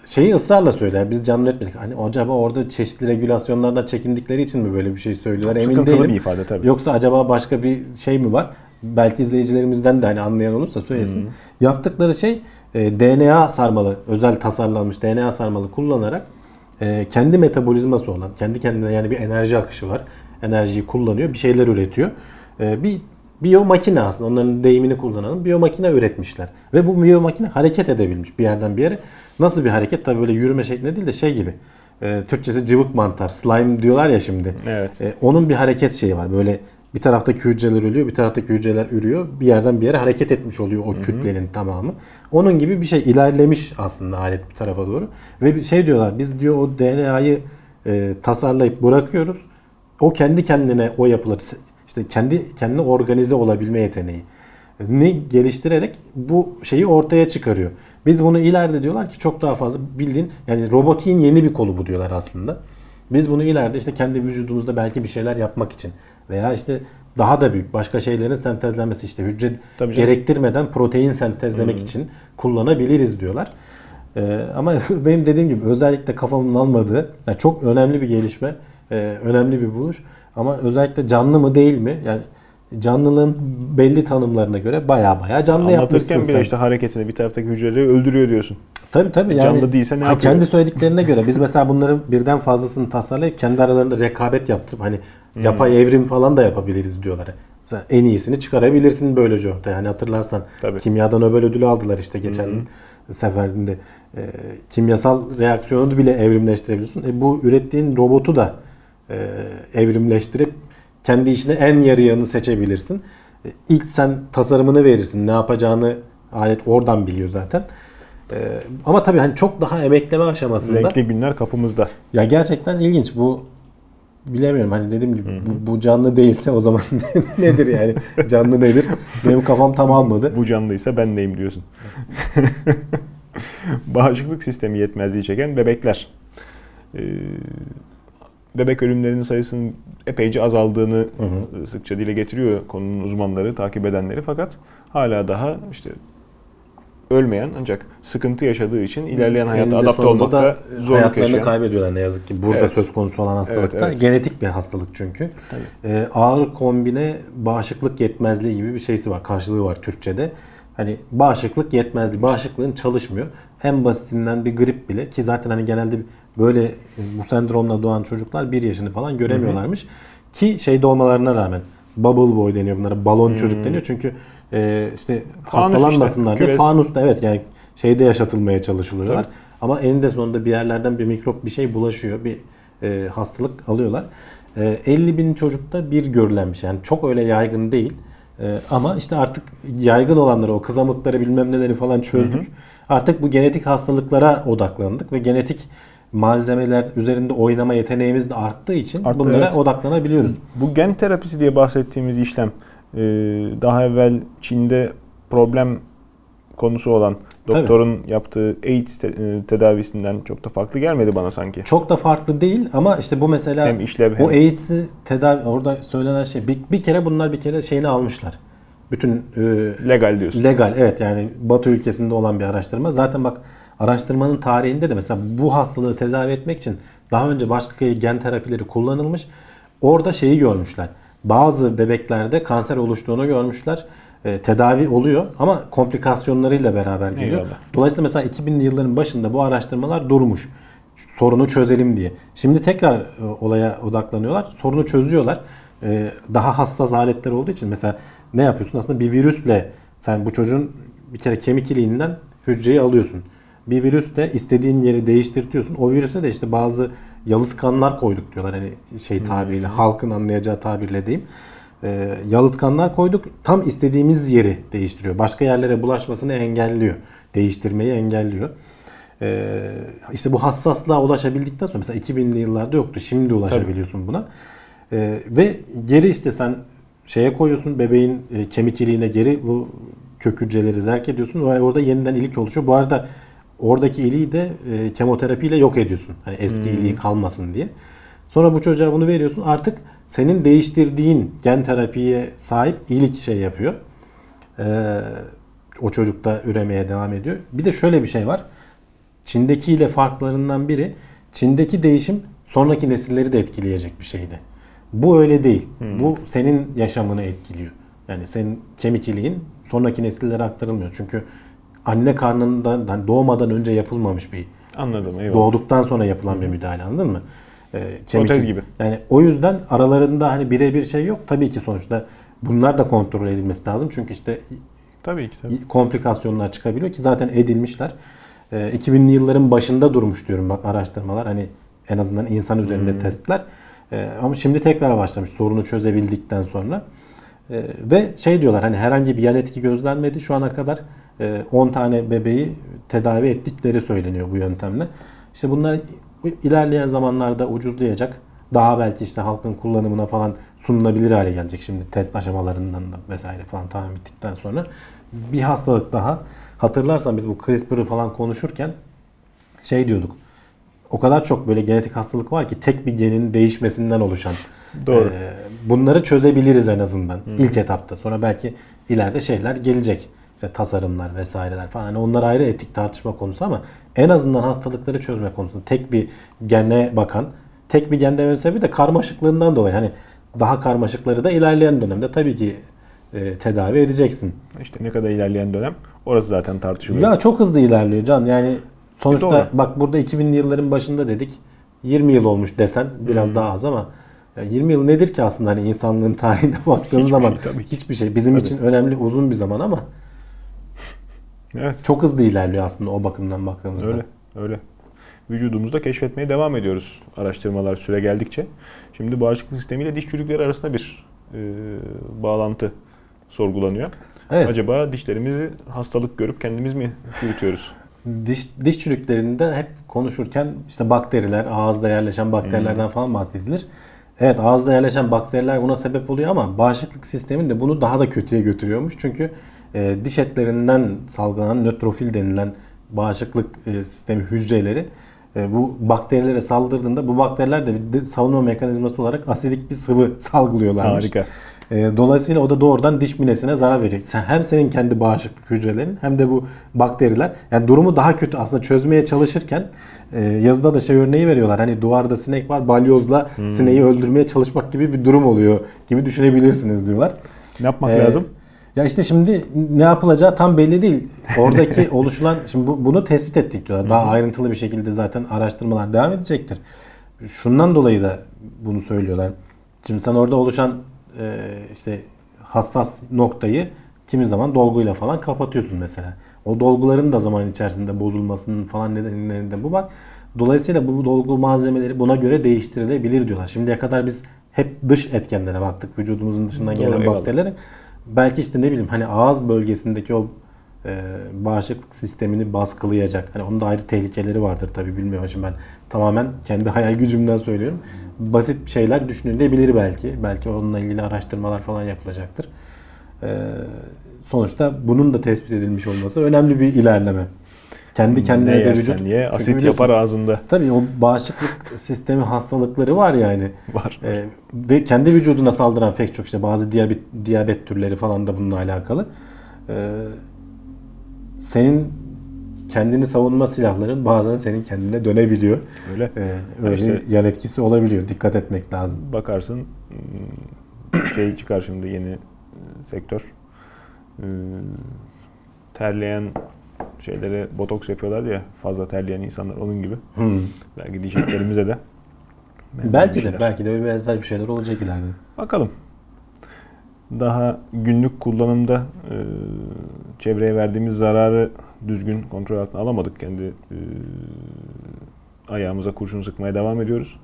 şeyi ısrarla söyler. Biz canlı üretmedik. Hani acaba orada çeşitli regülasyonlardan çekindikleri için mi böyle bir şey söylüyorlar? Emin
Sıkıntılı
değilim.
bir ifade tabii.
Yoksa acaba başka bir şey mi var? Belki izleyicilerimizden de hani anlayan olursa söylesin. Yaptıkları şey e, DNA sarmalı, özel tasarlanmış DNA sarmalı kullanarak e, kendi metabolizması olan, kendi kendine yani bir enerji akışı var. Enerjiyi kullanıyor, bir şeyler üretiyor. E, bir biyo makine aslında onların deyimini kullanalım. Biyo makine üretmişler. Ve bu biyo makine hareket edebilmiş bir yerden bir yere. Nasıl bir hareket? Tabii böyle yürüme şeklinde değil de şey gibi. E, Türkçesi cıvık mantar, slime diyorlar ya şimdi.
Evet.
E, onun bir hareket şeyi var. Böyle bir taraftaki hücreler ölüyor, bir taraftaki hücreler ürüyor. Bir yerden bir yere hareket etmiş oluyor o kütlenin tamamı. Onun gibi bir şey ilerlemiş aslında alet bir tarafa doğru. Ve şey diyorlar biz diyor o DNA'yı e, tasarlayıp bırakıyoruz. O kendi kendine o yapılar işte kendi kendine organize olabilme yeteneği ni geliştirerek bu şeyi ortaya çıkarıyor. Biz bunu ileride diyorlar ki çok daha fazla bildiğin yani robotiğin yeni bir kolu bu diyorlar aslında. Biz bunu ileride işte kendi vücudumuzda belki bir şeyler yapmak için veya işte daha da büyük başka şeylerin sentezlenmesi işte hücre
Tabii canım.
gerektirmeden protein sentezlemek için kullanabiliriz diyorlar. Ee, ama [LAUGHS] benim dediğim gibi özellikle kafamın almadığı yani çok önemli bir gelişme, e, önemli bir buluş ama özellikle canlı mı değil mi? Yani canlılığın belli tanımlarına göre baya baya canlı yapmışsın
Anlatırken bile
sen.
işte hareketini bir taraftaki hücreleri öldürüyor diyorsun.
Tabii tabii yani
Canlı değilse ne
ha,
yapıyor?
kendi söylediklerine göre biz mesela bunların birden fazlasını tasarlayıp kendi aralarında rekabet yaptırıp hani
Hmm.
yapay evrim falan da yapabiliriz diyorlar. Mesela en iyisini çıkarabilirsin böylece ortaya. Yani hatırlarsan
Tabii.
kimyadan Nobel ödülü aldılar işte geçen seferinde. Ee, kimyasal reaksiyonu bile evrimleştirebiliyorsun. E, bu ürettiğin robotu da e, evrimleştirip kendi işine en yarayanı seçebilirsin. E, ilk sen tasarımını verirsin. Ne yapacağını alet oradan biliyor zaten. E, ama tabii hani çok daha emekleme aşamasında.
Renkli günler kapımızda.
Ya gerçekten ilginç bu bilemiyorum hani dediğim gibi bu, bu canlı değilse o zaman [LAUGHS] nedir yani canlı nedir benim kafam tam almadı.
Bu canlıysa ben neyim diyorsun. [LAUGHS] Bağışıklık sistemi yetmezliği çeken bebekler. Ee, bebek ölümlerinin sayısının epeyce azaldığını
hı.
sıkça dile getiriyor konunun uzmanları, takip edenleri fakat hala daha işte ölmeyen ancak sıkıntı yaşadığı için ilerleyen hayata
Eninde
adapte olmakta
da
zorluk
hayatlarını
yaşayan.
kaybediyorlar ne yazık ki. Burada
Evet.
söz konusu olan hastalıkta.
Evet, evet.
Genetik bir hastalık çünkü. Ee, ağır kombine bağışıklık yetmezliği gibi bir şeysi var. Karşılığı var Türkçe'de. Hani bağışıklık yetmezliği. Bağışıklığın çalışmıyor. En basitinden bir grip bile ki zaten hani genelde böyle e, bu sendromla doğan çocuklar bir yaşını falan göremiyorlarmış. Ki şeyde olmalarına rağmen bubble boy deniyor bunlara. Balon çocuk deniyor. Çünkü e, işte
Fanus
hastalanmasınlar
işte,
diye fanusta evet yani şeyde yaşatılmaya çalışılıyorlar. Ama eninde sonunda bir yerlerden bir mikrop bir şey bulaşıyor. Bir e, hastalık alıyorlar. E, 50 bin çocukta bir görülen bir şey. Yani çok öyle yaygın değil. E, ama işte artık yaygın olanları o kızamıkları bilmem neleri falan çözdük. Artık bu genetik hastalıklara odaklandık ve genetik malzemeler üzerinde oynama yeteneğimiz de arttığı için
Arttı,
bunlara
evet.
odaklanabiliyoruz.
Bu gen terapisi diye bahsettiğimiz işlem e, daha evvel Çin'de problem konusu olan doktorun yaptığı AIDS e, tedavisinden çok da farklı gelmedi bana sanki.
Çok da farklı değil ama işte bu mesela
Hem işlev hem
o AIDS'i tedavi orada söylenen şey bir, bir kere bunlar bir kere şeyini almışlar. Bütün e,
legal diyorsun.
legal evet yani Batı ülkesinde olan bir araştırma. Zaten bak araştırmanın tarihinde de mesela bu hastalığı tedavi etmek için daha önce başka gen terapileri kullanılmış. Orada şeyi görmüşler. Bazı bebeklerde kanser oluştuğunu görmüşler. E, tedavi oluyor ama komplikasyonlarıyla beraber geliyor.
Eyvallah.
Dolayısıyla mesela 2000'li yılların başında bu araştırmalar durmuş. Sorunu çözelim diye. Şimdi tekrar e, olaya odaklanıyorlar. Sorunu çözüyorlar. E, daha hassas aletler olduğu için mesela ne yapıyorsun? Aslında bir virüsle sen bu çocuğun bir kere kemik iliğinden hücreyi alıyorsun. Bir virüsle istediğin yeri değiştirtiyorsun. O virüse de işte bazı yalıtkanlar koyduk diyorlar. Hani şey tabiriyle, halkın anlayacağı tabirle diyeyim. E, yalıtkanlar koyduk. Tam istediğimiz yeri değiştiriyor. Başka yerlere bulaşmasını engelliyor. Değiştirmeyi engelliyor. Ee, işte bu hassaslığa ulaşabildikten sonra mesela 2000'li yıllarda yoktu. Şimdi ulaşabiliyorsun buna. Ee, ve geri istesen şeye koyuyorsun bebeğin e, kemik iliğine geri bu kök hücreleri zerk ediyorsun ve orada yeniden ilik oluşuyor. Bu arada oradaki iliği de e, kemoterapiyle yok ediyorsun. Hani eski iliği kalmasın diye. Sonra bu çocuğa bunu veriyorsun. Artık senin değiştirdiğin gen terapiye sahip iyilik şey yapıyor. Ee, o çocuk da üremeye devam ediyor. Bir de şöyle bir şey var. Çin'dekiyle farklarından biri Çin'deki değişim sonraki nesilleri de etkileyecek bir şeydi. Bu öyle değil. Bu senin yaşamını etkiliyor. Yani senin kemik iliğin sonraki nesillere aktarılmıyor. Çünkü anne karnından yani doğmadan önce yapılmamış bir
Anladım eyvallah.
doğduktan sonra yapılan bir müdahale anladın mı? Ee,
Protez gibi.
Yani o yüzden aralarında hani birebir şey yok. Tabii ki sonuçta bunlar da kontrol edilmesi lazım. Çünkü işte
Tabii ki tabii.
komplikasyonlar çıkabiliyor ki zaten edilmişler. Ee, 2000'li yılların başında durmuş diyorum bak araştırmalar. Hani en azından insan üzerinde testler. Ee, ama şimdi tekrar başlamış sorunu çözebildikten sonra. Ee, ve şey diyorlar hani herhangi bir yan etki gözlenmedi şu ana kadar e, 10 tane bebeği tedavi ettikleri söyleniyor bu yöntemle. İşte bunlar ilerleyen zamanlarda ucuzlayacak. Daha belki işte halkın kullanımına falan sunulabilir hale gelecek şimdi test aşamalarından da vesaire falan tamam bittikten sonra. Bir hastalık daha. Hatırlarsan biz bu CRISPR'ı falan konuşurken şey diyorduk. O kadar çok böyle genetik hastalık var ki tek bir genin değişmesinden oluşan.
Doğru.
Ee, bunları çözebiliriz en azından ilk etapta. Sonra belki ileride şeyler gelecek. İşte tasarımlar vesaireler falan. Hani onlar ayrı etik tartışma konusu ama en azından hastalıkları çözme konusunda tek bir gene bakan, tek bir gen dememin sebebi de karmaşıklığından dolayı. Hani daha karmaşıkları da ilerleyen dönemde tabii ki e, tedavi edeceksin.
İşte ne kadar ilerleyen dönem orası zaten tartışılıyor.
Ya çok hızlı ilerliyor Can. Yani sonuçta
doğru.
bak burada 2000'li yılların başında dedik. 20 yıl olmuş desen biraz daha az ama ya 20 yıl nedir ki aslında hani insanlığın tarihine [LAUGHS] baktığın
Hiçbir
zaman
şey tabii ki.
hiçbir şey. Bizim
Tabii.
için önemli uzun bir zaman ama
Evet.
çok hızlı ilerliyor aslında o bakımdan baktığımızda.
Öyle, öyle. Vücudumuzda keşfetmeye devam ediyoruz araştırmalar süre geldikçe. Şimdi bağışıklık sistemiyle diş çürükleri arasında bir e, bağlantı sorgulanıyor.
Evet.
Acaba dişlerimizi hastalık görüp kendimiz mi çürütüyoruz?
Diş, diş çürüklerinde hep konuşurken işte bakteriler, ağızda yerleşen bakterilerden
Hmm.
falan bahsedilir. Evet ağızda yerleşen bakteriler buna sebep oluyor ama bağışıklık sistemin de bunu daha da kötüye götürüyormuş. Çünkü e, diş etlerinden salgılanan nötrofil denilen bağışıklık e, sistemi hücreleri e, bu bakterilere saldırdığında bu bakteriler de bir savunma mekanizması olarak asidik bir sıvı [LAUGHS] salgılıyorlarmış.
Harika.
E, Dolayısıyla o da doğrudan diş minesine zarar veriyor. Sen hem senin kendi bağışıklık hücrelerin hem de bu bakteriler yani durumu daha kötü aslında çözmeye çalışırken e, yazıda da şey örneği veriyorlar. Hani duvarda sinek var balyozla sineği öldürmeye çalışmak gibi bir durum oluyor gibi düşünebilirsiniz diyorlar.
Ne yapmak
Ee,
lazım?
Ya işte şimdi ne yapılacağı tam belli değil. Oradaki [LAUGHS] oluşulan şimdi bu- bunu tespit ettik diyorlar. Daha ayrıntılı bir şekilde zaten araştırmalar devam edecektir. Şundan dolayı da bunu söylüyorlar. Şimdi sen orada oluşan e, işte hassas noktayı kimi zaman dolguyla falan kapatıyorsun mesela. O dolguların da zaman içerisinde bozulmasının falan nedenlerinde bu var. Dolayısıyla bu dolgu malzemeleri buna göre değiştirilebilir diyorlar. Şimdiye kadar biz hep dış etkenlere baktık. Vücudumuzun dışından
Doğru,
gelen
eyvallah.
bakterilere. Belki işte ne bileyim hani ağız bölgesindeki o e, bağışıklık sistemini baskılayacak. Hani onun da ayrı tehlikeleri vardır tabii bilmiyorum. Şimdi ben tamamen kendi [LAUGHS] hayal gücümden söylüyorum. Basit şeyler düşünülebilir belki. Belki onunla ilgili araştırmalar falan yapılacaktır. E, sonuçta bunun da tespit edilmiş olması önemli bir ilerleme. Kendi kendine
ne
de vücut.
ye,
Çünkü
asit yapar ağzında.
Tabii o bağışıklık sistemi hastalıkları var yani. [LAUGHS]
Var.
Ee, ve kendi vücuduna saldıran pek çok işte bazı diyabet, diyabet türleri falan da bununla alakalı. Ee, senin kendini savunma silahların bazen senin kendine dönebiliyor.
Öyle.
Ee, öyle
İşte-
yan etkisi olabiliyor. Dikkat etmek lazım.
Bakarsın hmm, [COUGHS] şey çıkar şimdi yeni e, sektör. Ee, Terleyen şeylere botoks yapıyorlar ya fazla terleyen insanlar onun gibi.
Hmm.
Belki diyeceklerimize de.
Belki de
şeyler.
belki de öyle benzer bir şeyler olacak ileride.
Bakalım. Daha günlük kullanımda e, çevreye verdiğimiz zararı düzgün kontrol altına alamadık. Kendi e, ayağımıza kurşun sıkmaya devam ediyoruz.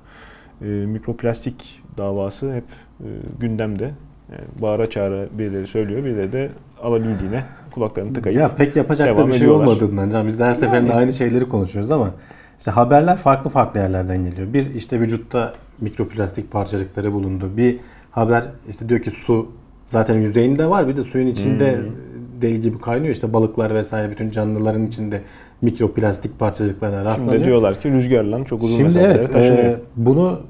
E, mikroplastik davası hep e, gündemde. Yani bağıra çağıra birileri söylüyor, birileri de alabildiğine kulaklarını tıkayıp
Ya pek yapacak da
devam
bir şey
ediyorlar.
olmadığından can biz de her seferinde aynı şeyleri konuşuyoruz ama işte haberler farklı farklı yerlerden geliyor. Bir işte vücutta mikroplastik parçacıkları bulundu. Bir haber işte diyor ki su zaten yüzeyinde var bir de suyun içinde
Hmm.
deli gibi kaynıyor. İşte balıklar vesaire bütün canlıların içinde mikroplastik parçacıklarına rastlanıyor.
Şimdi diyorlar ki rüzgarla çok uzun
Şimdi evet
taşınıyor.
e, bunu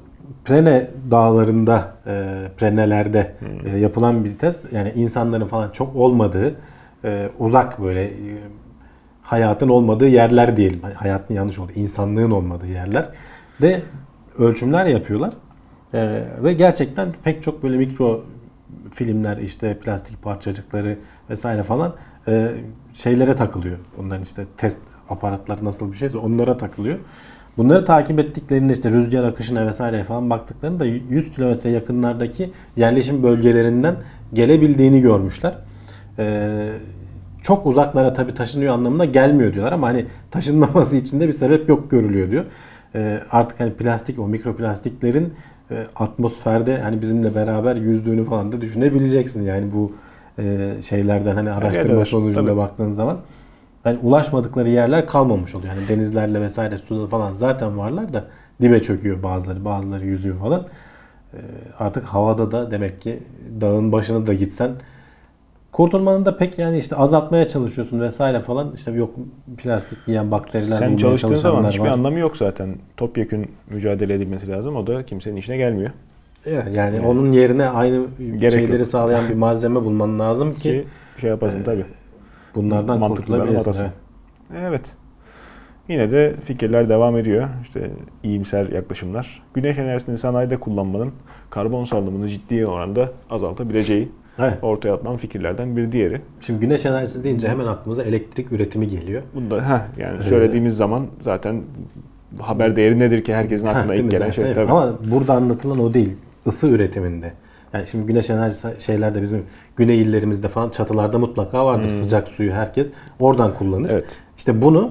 Prene dağlarında, e, Prenelerde
Hmm.
e, yapılan bir test. Yani insanların falan çok olmadığı, e, uzak böyle e, hayatın olmadığı yerler diyelim. Hayatın yanlış oldu. insanlığın olmadığı yerler de ölçümler yapıyorlar. E, ve gerçekten pek çok böyle mikro filmler işte plastik parçacıkları vesaire falan e, şeylere takılıyor. Onların işte test aparatları nasıl bir şeyse onlara takılıyor. Bunları takip ettiklerinde işte rüzgar akışına vesaire falan baktıklarında 100 kilometre yakınlardaki yerleşim bölgelerinden gelebildiğini görmüşler. Ee, çok uzaklara tabii taşınıyor anlamına gelmiyor diyorlar ama hani taşınmaması için de bir sebep yok görülüyor diyor. Ee, artık hani plastik o mikroplastiklerin e, atmosferde hani bizimle beraber yüzdüğünü falan da düşünebileceksin yani bu e, şeylerden hani araştırma
evet,
sonucunda
tabii.
baktığın zaman yani ulaşmadıkları yerler kalmamış oluyor. Yani denizlerle vesaire suda falan zaten varlar da dibe çöküyor bazıları, bazıları yüzüyor falan. Ee, artık havada da demek ki dağın başına da gitsen kurtulmanın da pek yani işte azaltmaya çalışıyorsun vesaire falan. İşte yok plastik yiyen bakteriler
Sen çalıştığın zaman hiçbir
var.
anlamı yok zaten. Topyekün mücadele edilmesi lazım. O da kimsenin işine gelmiyor.
Evet, Yani onun yerine aynı
Gerek
şeyleri
yok.
sağlayan bir [LAUGHS] malzeme bulman lazım ki
Ki şey yapasın tabii.
bunlardan
mantıklılarını
kurtulabilirsin. Evet.
Evet. Yine de fikirler devam ediyor. İşte iyimser yaklaşımlar. Güneş enerjisini sanayide kullanmanın karbon salınımını ciddi oranda azaltabileceği
Evet.
ortaya atılan fikirlerden bir diğeri.
Şimdi güneş enerjisi deyince hemen aklımıza elektrik üretimi geliyor.
Bunda heh, yani söylediğimiz zaman zaten haber değeri nedir ki herkesin
Ha,
aklına ilk gelen
zaten?
şey tabii.
Ama burada anlatılan o değil. Isı üretiminde. Yani şimdi güneş enerjisi şeylerde bizim güney illerimizde falan çatılarda mutlaka vardır. Sıcak suyu herkes oradan kullanır.
Hmm. Evet.
İşte bunu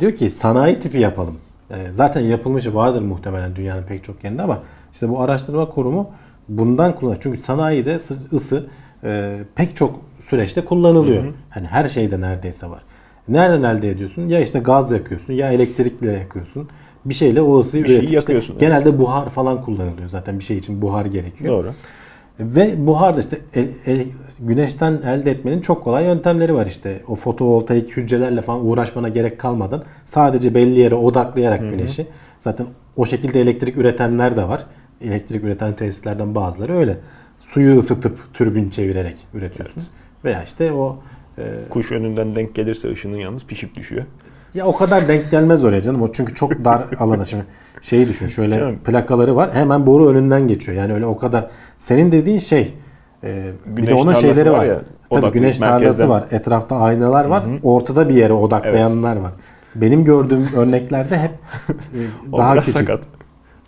diyor ki sanayi tipi yapalım. Yani zaten yapılmışı vardır muhtemelen dünyanın pek çok yerinde ama işte bu araştırma kurumu bundan kullanıyor. Çünkü sanayide sı- ısı e, pek çok süreçte kullanılıyor. Hani her şeyde neredeyse var. Nereden elde ediyorsun? Ya işte gaz yakıyorsun ya elektrikle yakıyorsun. Bir şeyle o ısıyı
Bir
üretip işte
yakıyorsun, evet.
genelde buhar falan kullanılıyor. Zaten bir şey için buhar gerekiyor.
Doğru.
Ve buhar da işte el- el- güneşten elde etmenin çok kolay yöntemleri var işte. O fotovoltaik hücrelerle falan uğraşmana gerek kalmadan sadece belli yere odaklayarak güneşi. Zaten o şekilde elektrik üretenler de var. Elektrik üreten tesislerden bazıları öyle. Suyu ısıtıp türbin çevirerek üretiyorsun. Veya işte o e,
Kuş önünden denk gelirse ışının yalnız pişip düşüyor.
ya o kadar denk gelmez oraya canım. O çünkü çok dar [LAUGHS] alana. Şimdi şeyi düşün. Şöyle
Canım.
plakaları var. Hemen boru önünden geçiyor. Yani öyle o kadar. Senin dediğin şey e, bir de onun
tarlası
şeyleri
var ya,
Tabii
odaklı,
güneş tarlası
merkezden.
var. Etrafta aynalar var. Ortada bir yere odaklayanlar var. Benim gördüğüm örneklerde hep e, [LAUGHS]
O
daha
biraz
küçük.
sakat.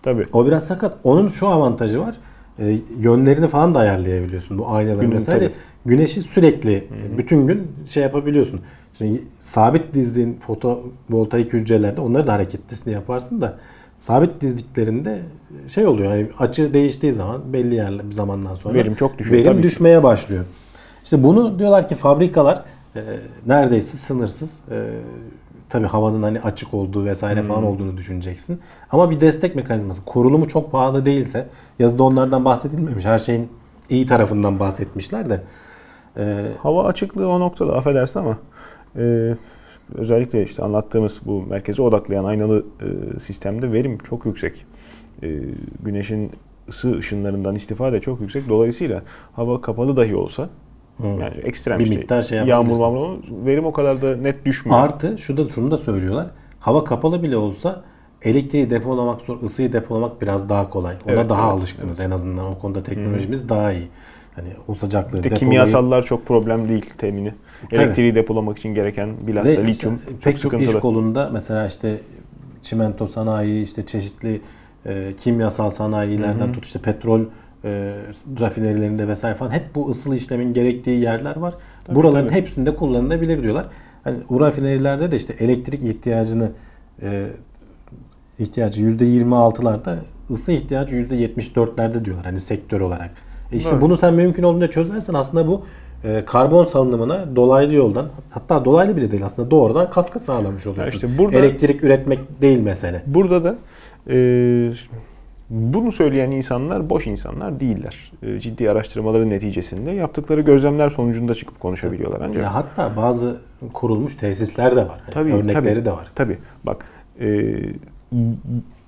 Tabii.
O biraz sakat. Onun şu avantajı var. E, yönlerini falan da ayarlayabiliyorsun bu aynaların
Günün
vesaire.
tabii.
güneşi sürekli bütün gün şey yapabiliyorsun. Şimdi sabit dizdiğin fotovoltaik hücrelerde onları da hareketlisini yaparsın da sabit dizdiklerinde şey oluyor. Yani açı değiştiği zaman belli yer bir zamandan sonra
Verim çok düşüyor,
Verim
tabii ki.
düşmeye başlıyor. İşte bunu diyorlar ki fabrikalar e, neredeyse sınırsız. E, tabii havanın hani açık olduğu vesaire falan
Hmm.
olduğunu düşüneceksin. Ama bir destek mekanizması. Kurulumu çok pahalı değilse yazıda onlardan bahsedilmemiş. Her şeyin iyi tarafından bahsetmişler de. E,
Hava açıklığı o noktada affedersin ama e, özellikle işte anlattığımız bu merkeze odaklayan aynalı e, sistemde verim çok yüksek. E, güneşin ısı ışınlarından istifade çok yüksek. Dolayısıyla hava kapalı dahi olsa yani ekstrem
Bir
işte
miktar şey
yağmur mağmur verim o kadar da net düşmüyor.
Artı şu da şunu da söylüyorlar. Hava kapalı bile olsa elektriği depolamak zor, ısıyı depolamak biraz daha kolay. Ona
Evet,
daha
evet,
alışkınız en azından o konuda teknolojimiz daha iyi. Hani o sıcaklığı
de
depolayıp-
kimyasallar çok problem değil temini.
Tabii.
Elektriği depolamak için gereken bilhassa lityum çok
pek çok iş kolunda mesela işte çimento sanayi, işte çeşitli e, kimyasal sanayilerden tut işte petrol e, rafinerilerinde vesaire falan hep bu ısılı işlemin gerektiği yerler var. Buraların
tabii.
hepsinde kullanılabilir diyorlar. Hani bu rafinerilerde de işte elektrik ihtiyacını e, ihtiyacı %26'larda ısı ihtiyacı %74'lerde diyorlar hani sektör olarak. E işte
Evet.
bunu sen mümkün olduğunca çözersen aslında bu e, karbon salınımına dolaylı yoldan hatta dolaylı bile değil aslında doğrudan katkı sağlamış oluyorsun.
işte burada-
Elektrik üretmek değil mesele.
Burada da e, bunu söyleyen insanlar boş insanlar değiller. E, ciddi araştırmaların neticesinde yaptıkları gözlemler sonucunda çıkıp konuşabiliyorlar ancak.
Ya hatta bazı kurulmuş tesisler de var. Hani
Tabii,
örnekleri
tabii.
de var.
Tabii. Bak e,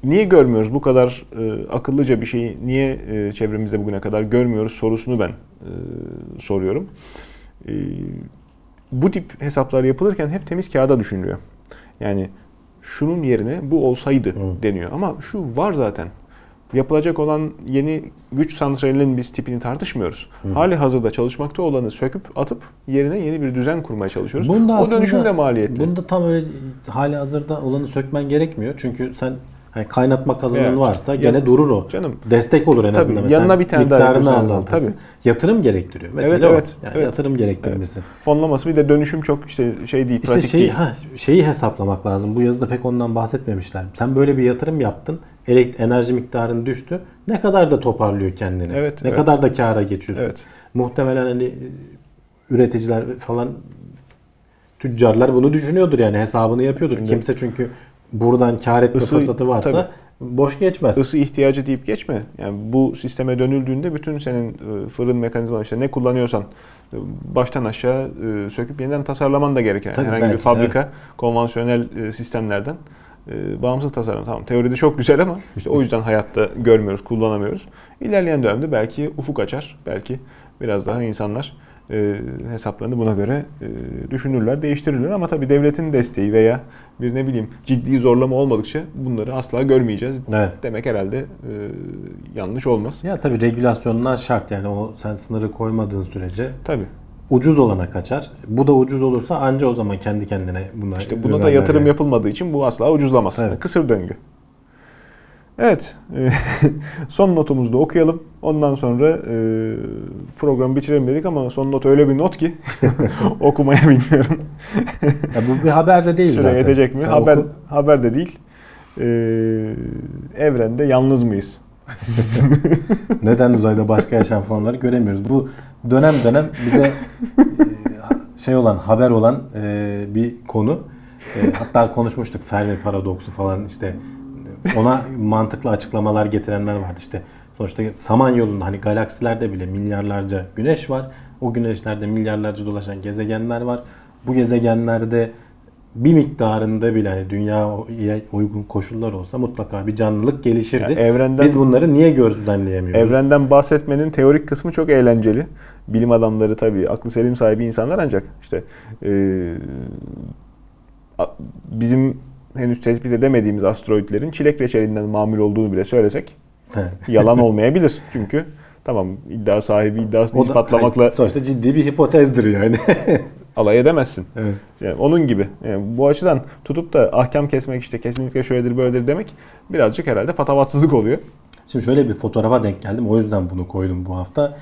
niye görmüyoruz bu kadar e, akıllıca bir şeyi niye e, çevremizde bugüne kadar görmüyoruz sorusunu ben e, soruyorum. E, bu tip hesaplar yapılırken hep temiz kağıda düşünülüyor. Yani şunun yerine bu olsaydı
Hı.
deniyor ama şu var zaten. Yapılacak olan yeni güç santralinin biz tipini tartışmıyoruz. Hali hazırda çalışmakta olanı söküp atıp yerine yeni bir düzen kurmaya çalışıyoruz.
Bunda
o dönüşüm de maliyetli.
Bunda tam öyle hali hazırda olanı sökmen gerekmiyor. Çünkü sen hani kaynatma kazanın
Evet.
varsa
Ya-
gene durur o.
Canım.
Destek olur en
Tabii,
azından. Mesela
yanına bir tane daha
miktarını
yapıyorsun.
azaltırsın.
Tabii.
Yatırım gerektiriyor. Mesela
Evet,
o.
evet,
Yani
evet.
yatırım gerektirmesi.
Fonlaması bir de dönüşüm çok işte şey değil,
İşte
pratik
şey,
değil.
ha, şeyi hesaplamak lazım. Bu yazıda pek ondan bahsetmemişler. Sen böyle bir yatırım yaptın. Enerji miktarın düştü. Ne kadar da toparlıyor kendini.
Evet,
ne
evet.
kadar da kâra geçiyorsun.
Evet.
Muhtemelen hani e, üreticiler falan tüccarlar bunu düşünüyordur yani hesabını yapıyordur.
Şimdi-
Kimse çünkü buradan kâr etme
Isı-
fırsatı varsa
tabii.
boş geçmez.
Isı ihtiyacı deyip geçme. Yani bu sisteme dönüldüğünde bütün senin e, fırın mekanizman işte ne kullanıyorsan e, baştan aşağı söküp yeniden tasarlaman da gereken.
Tabii,
Herhangi bir
belki,
fabrika konvansiyonel e, sistemlerden e, bağımsız tasarım. Tamam teoride çok güzel ama işte o yüzden hayatta görmüyoruz, kullanamıyoruz. İlerleyen dönemde belki ufuk açar. Belki biraz daha insanlar e, hesaplarını buna göre e, düşünürler, değiştirirler. Ama tabii devletin desteği veya bir ne bileyim ciddi zorlama olmadıkça bunları asla görmeyeceğiz.
Evet.
Demek herhalde e, yanlış olmaz.
Ya tabii regülasyonlar şart yani o sen sınırı koymadığın sürece
Tabii.
Ucuz olana kaçar. Bu da ucuz olursa anca o zaman kendi kendine buna
İşte buna da yatırım
yani.
yapılmadığı için bu asla ucuzlamaz.
Evet.
Kısır döngü. Evet. e, [LAUGHS] son notumuzu da okuyalım. Ondan sonra e, programı bitirelim dedik ama son not öyle bir not ki [LAUGHS] okumaya bilmiyorum. [LAUGHS]
Ya bu bir haber de değil
Süre
zaten.
yetecek mi?
Sen
Haber
oku.
haber de değil. E, evrende yalnız mıyız? [LAUGHS]
Neden uzayda başka yaşam formları göremiyoruz? Bu dönem dönem bize e, şey olan, haber olan e, bir konu. E, hatta konuşmuştuk Fermi paradoksu falan işte ona mantıklı açıklamalar getirenler vardı. İşte sonuçta Samanyolu'nda hani galaksilerde bile milyarlarca güneş var. O güneşlerde milyarlarca dolaşan gezegenler var. Bu gezegenlerde bir miktarında bile hani dünyaya uygun koşullar olsa mutlaka bir canlılık gelişirdi.
Ya evrenden-
Biz bunları niye gözlemleyemiyoruz?
Evrenden bahsetmenin teorik kısmı çok eğlenceli. Bilim adamları tabii aklı selim sahibi insanlar ancak işte e, bizim henüz tespit edemediğimiz asteroidlerin çilek reçelinden mamul olduğunu bile söylesek [LAUGHS] yalan olmayabilir. Çünkü tamam iddia sahibi iddiasını
O da
ispatlamakla
hani sonuçta ciddi bir hipotezdir yani. [LAUGHS]
alay edemezsin.
evet.
Yani onun gibi. Yani bu açıdan tutup da ahkam kesmek işte kesinlikle şöyledir böyledir demek birazcık herhalde patavatsızlık oluyor.
Şimdi şöyle bir fotoğrafa denk geldim. O yüzden bunu koydum bu hafta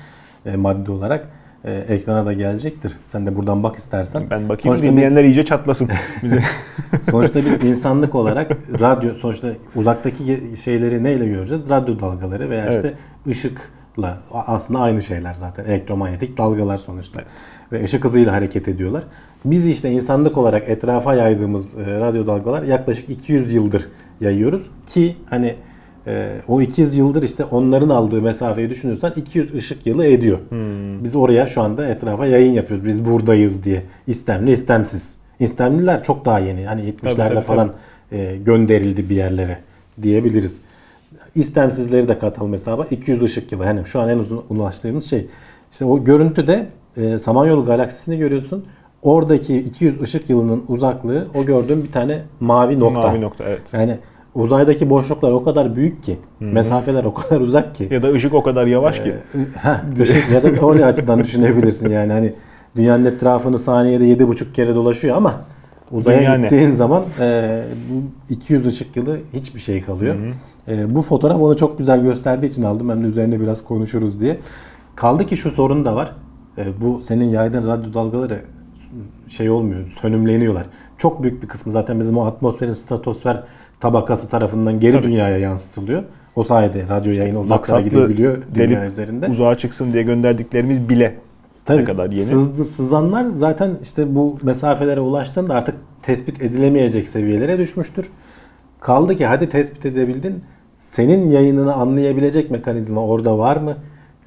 e, madde olarak. e, ekrana da gelecektir. Sen de buradan bak istersen.
Ben bakayım
Sonuçta biz-
dinleyenler iyice çatlasın. [LAUGHS] Bize.
Sonuçta biz insanlık olarak radyo sonuçta uzaktaki şeyleri neyle göreceğiz? Radyo dalgaları veya işte
Evet.
A- aslında aynı şeyler zaten. Elektromanyetik dalgalar sonuçta. Ve ışık hızıyla hareket ediyorlar. Biz işte insanlık olarak etrafa yaydığımız e, radyo dalgalar yaklaşık 200 yıldır yayıyoruz ki hani e, o 200 yıldır işte onların aldığı mesafeyi düşünürsen 200 ışık yılı ediyor. Biz oraya şu anda etrafa yayın yapıyoruz. Biz buradayız diye. İstemli istemsiz. İstemliler çok daha yeni. Hani 70'lerde
Tabii, tabii,
falan e, gönderildi bir yerlere diyebiliriz. İstemsizleri de katalım hesaba. 200 ışık yılı. Yani şu an en uzun ulaştığımız şey. İşte o görüntüde e, Samanyolu galaksisini görüyorsun. Oradaki 200 ışık yılının uzaklığı o gördüğün bir tane mavi nokta.
Mavi nokta evet.
Yani uzaydaki boşluklar o kadar büyük ki, mesafeler o kadar uzak ki.
Ya da ışık o kadar yavaş ki.
Heh, ışık ya da öyle açıdan düşünebilirsin yani hani dünyanın etrafını saniyede 7,5 kere dolaşıyor ama uzaya
Dünya ne?
gittiğin zaman [LAUGHS] e, bu 200 ışık yılı hiçbir şey kalıyor. E, bu fotoğraf onu çok güzel gösterdiği için aldım. Ben de üzerine biraz konuşuruz diye. Kaldı ki şu sorun da var. E, bu senin yaydığın radyo dalgaları şey olmuyor, sönümleniyorlar. Çok büyük bir kısmı zaten bizim o atmosferin stratosfer tabakası tarafından geri dünyaya yansıtılıyor. O sayede radyo yayını uzaklara gidebiliyor dünya
delip
üzerinde.
uzağa çıksın diye gönderdiklerimiz bile
Tabii,
ne kadar yeni.
sızdı- sızanlar zaten işte bu mesafelere ulaştığında artık tespit edilemeyecek seviyelere düşmüştür. Kaldı ki hadi tespit edebildin. Senin yayınını anlayabilecek mekanizma orada var mı?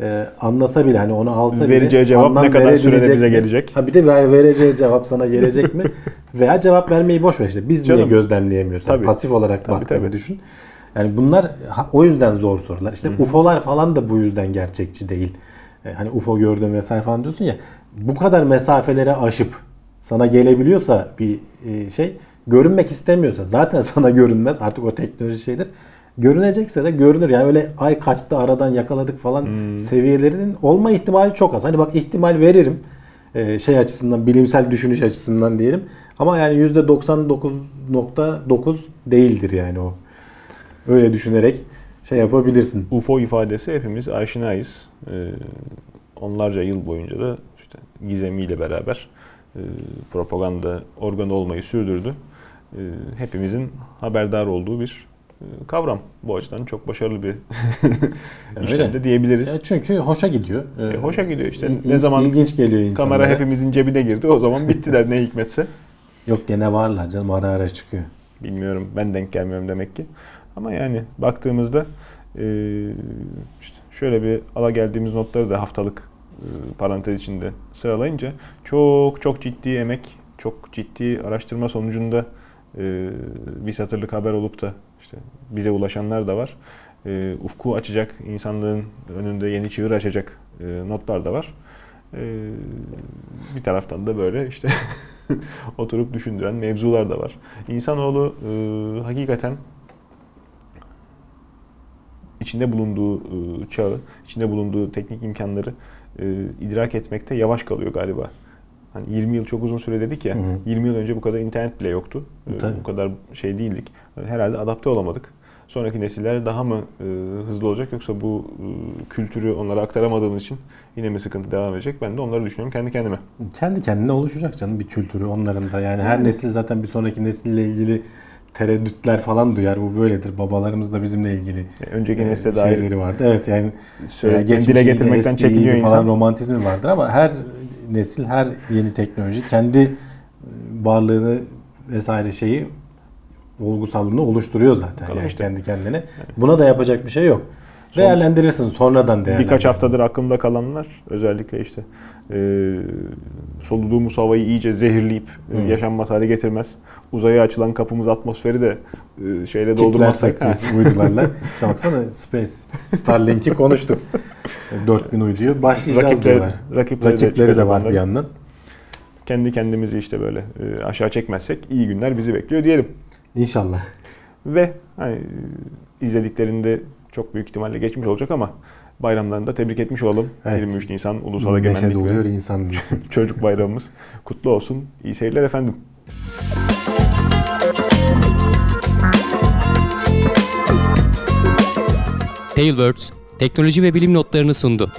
Ee, anlasa bile hani onu alsa bile
Vereceği cevap
anlam
ne kadar sürede bize
mi?
gelecek?
Ha bir de ver, vereceği cevap sana gelecek mi? [LAUGHS] Veya cevap vermeyi boş ver işte. Biz niye
Canım.
gözlemleyemiyoruz? Yani
Tabii.
pasif olarak
Tabii,
baktığını
tabii.
düşün. Yani bunlar o yüzden zor sorular. İşte UFO'lar falan da bu yüzden gerçekçi değil. E, Hani UFO gördüm vesaire falan diyorsun ya. Bu kadar mesafeleri aşıp sana gelebiliyorsa bir e, şey görünmek istemiyorsa zaten [LAUGHS] sana görünmez. Artık o teknoloji şeydir. Görünecekse de görünür. Yani öyle ay kaçtı aradan yakaladık falan seviyelerinin olma ihtimali çok az. Hani bak ihtimal veririm. E, şey açısından bilimsel düşünüş açısından diyelim. Ama yani %99.9 değildir yani o. Öyle düşünerek şey yapabilirsin.
UFO ifadesi hepimiz aşinayız. Ee, onlarca yıl boyunca da işte gizemiyle beraber e, propaganda organı olmayı sürdürdü. Ee, hepimizin haberdar olduğu bir e, kavram. Bu açıdan çok başarılı bir [LAUGHS] işlem de diyebiliriz.
Ya çünkü hoşa gidiyor. Ee,
E, hoşa gidiyor işte.
İl-
ne zaman
ilginç geliyor insanlara.
kamera hepimizin cebine girdi o zaman bittiler ne hikmetse.
Yok gene varlar canım ara ara çıkıyor.
Bilmiyorum ben denk gelmiyorum demek ki. Ama yani baktığımızda e, şöyle bir ala geldiğimiz notları da haftalık e, parantez içinde sıralayınca çok çok ciddi emek, çok ciddi araştırma sonucunda e, bir satırlık haber olup da işte bize ulaşanlar da var. Ufku açacak, insanlığın önünde yeni çığır açacak notlar da var. Bir taraftan da böyle işte [LAUGHS] oturup düşündüren mevzular da var. İnsanoğlu hakikaten içinde bulunduğu e, çağı, içinde bulunduğu teknik imkanları e, idrak etmekte yavaş kalıyor galiba. Hani 20 yıl çok uzun süre dedik ya.
Hı hı.
20 yıl önce bu kadar internet bile yoktu. E,
Tabii.
bu kadar şey değildik. Herhalde adapte olamadık. Sonraki nesiller daha mı e, hızlı olacak yoksa bu e, kültürü onlara aktaramadığımız için yine mi sıkıntı devam edecek? Ben de onları düşünüyorum kendi kendime.
Kendi kendine oluşacak canım bir kültürü onların da. Yani her nesil zaten bir sonraki nesille ilgili tereddütler falan duyar. Bu böyledir. Babalarımız da bizimle ilgili
E, Önceki nesle dair
şeyleri vardı. Evet yani geçmişi
dile
ile
getirmekten çekiniyor
falan
insan.
romantizmi vardır ama her nesil, her yeni teknoloji kendi e, varlığını vesaire şeyi olgusallığını oluşturuyor zaten
Bakalım
yani
işte.
kendi kendine. Buna da yapacak bir şey yok. Değerlendirirsin sonradan değerlendirirsin.
Birkaç haftadır aklımda kalanlar özellikle işte e, soluduğumuz havayı iyice zehirleyip e,
Hı.
yaşanmaz hale getirmez. Uzaya açılan kapımız atmosferi de e, şeyle doldurmazsak.
biz uydularla. [LAUGHS] İşte baksana Space Starlink'i konuştuk. 4000 uyduyu başlayacağız
Rakipleri,
diyorlar.
rakipleri, de,
Rakipleri de
çıkacak
var bir yandan.
Kendi kendimizi işte böyle e, aşağı çekmezsek iyi günler bizi bekliyor diyelim.
İnşallah.
Ve hani, e, izlediklerinde çok büyük ihtimalle geçmiş olacak ama bayramlarını da tebrik etmiş olalım.
Evet.
23 Nisan Ulusal
Neşe
Egemenlik
doluyor
ve
insan. [LAUGHS]
Çocuk Bayramımız kutlu olsun. İyi seyirler efendim.
Tailwords teknoloji ve bilim notlarını sundu.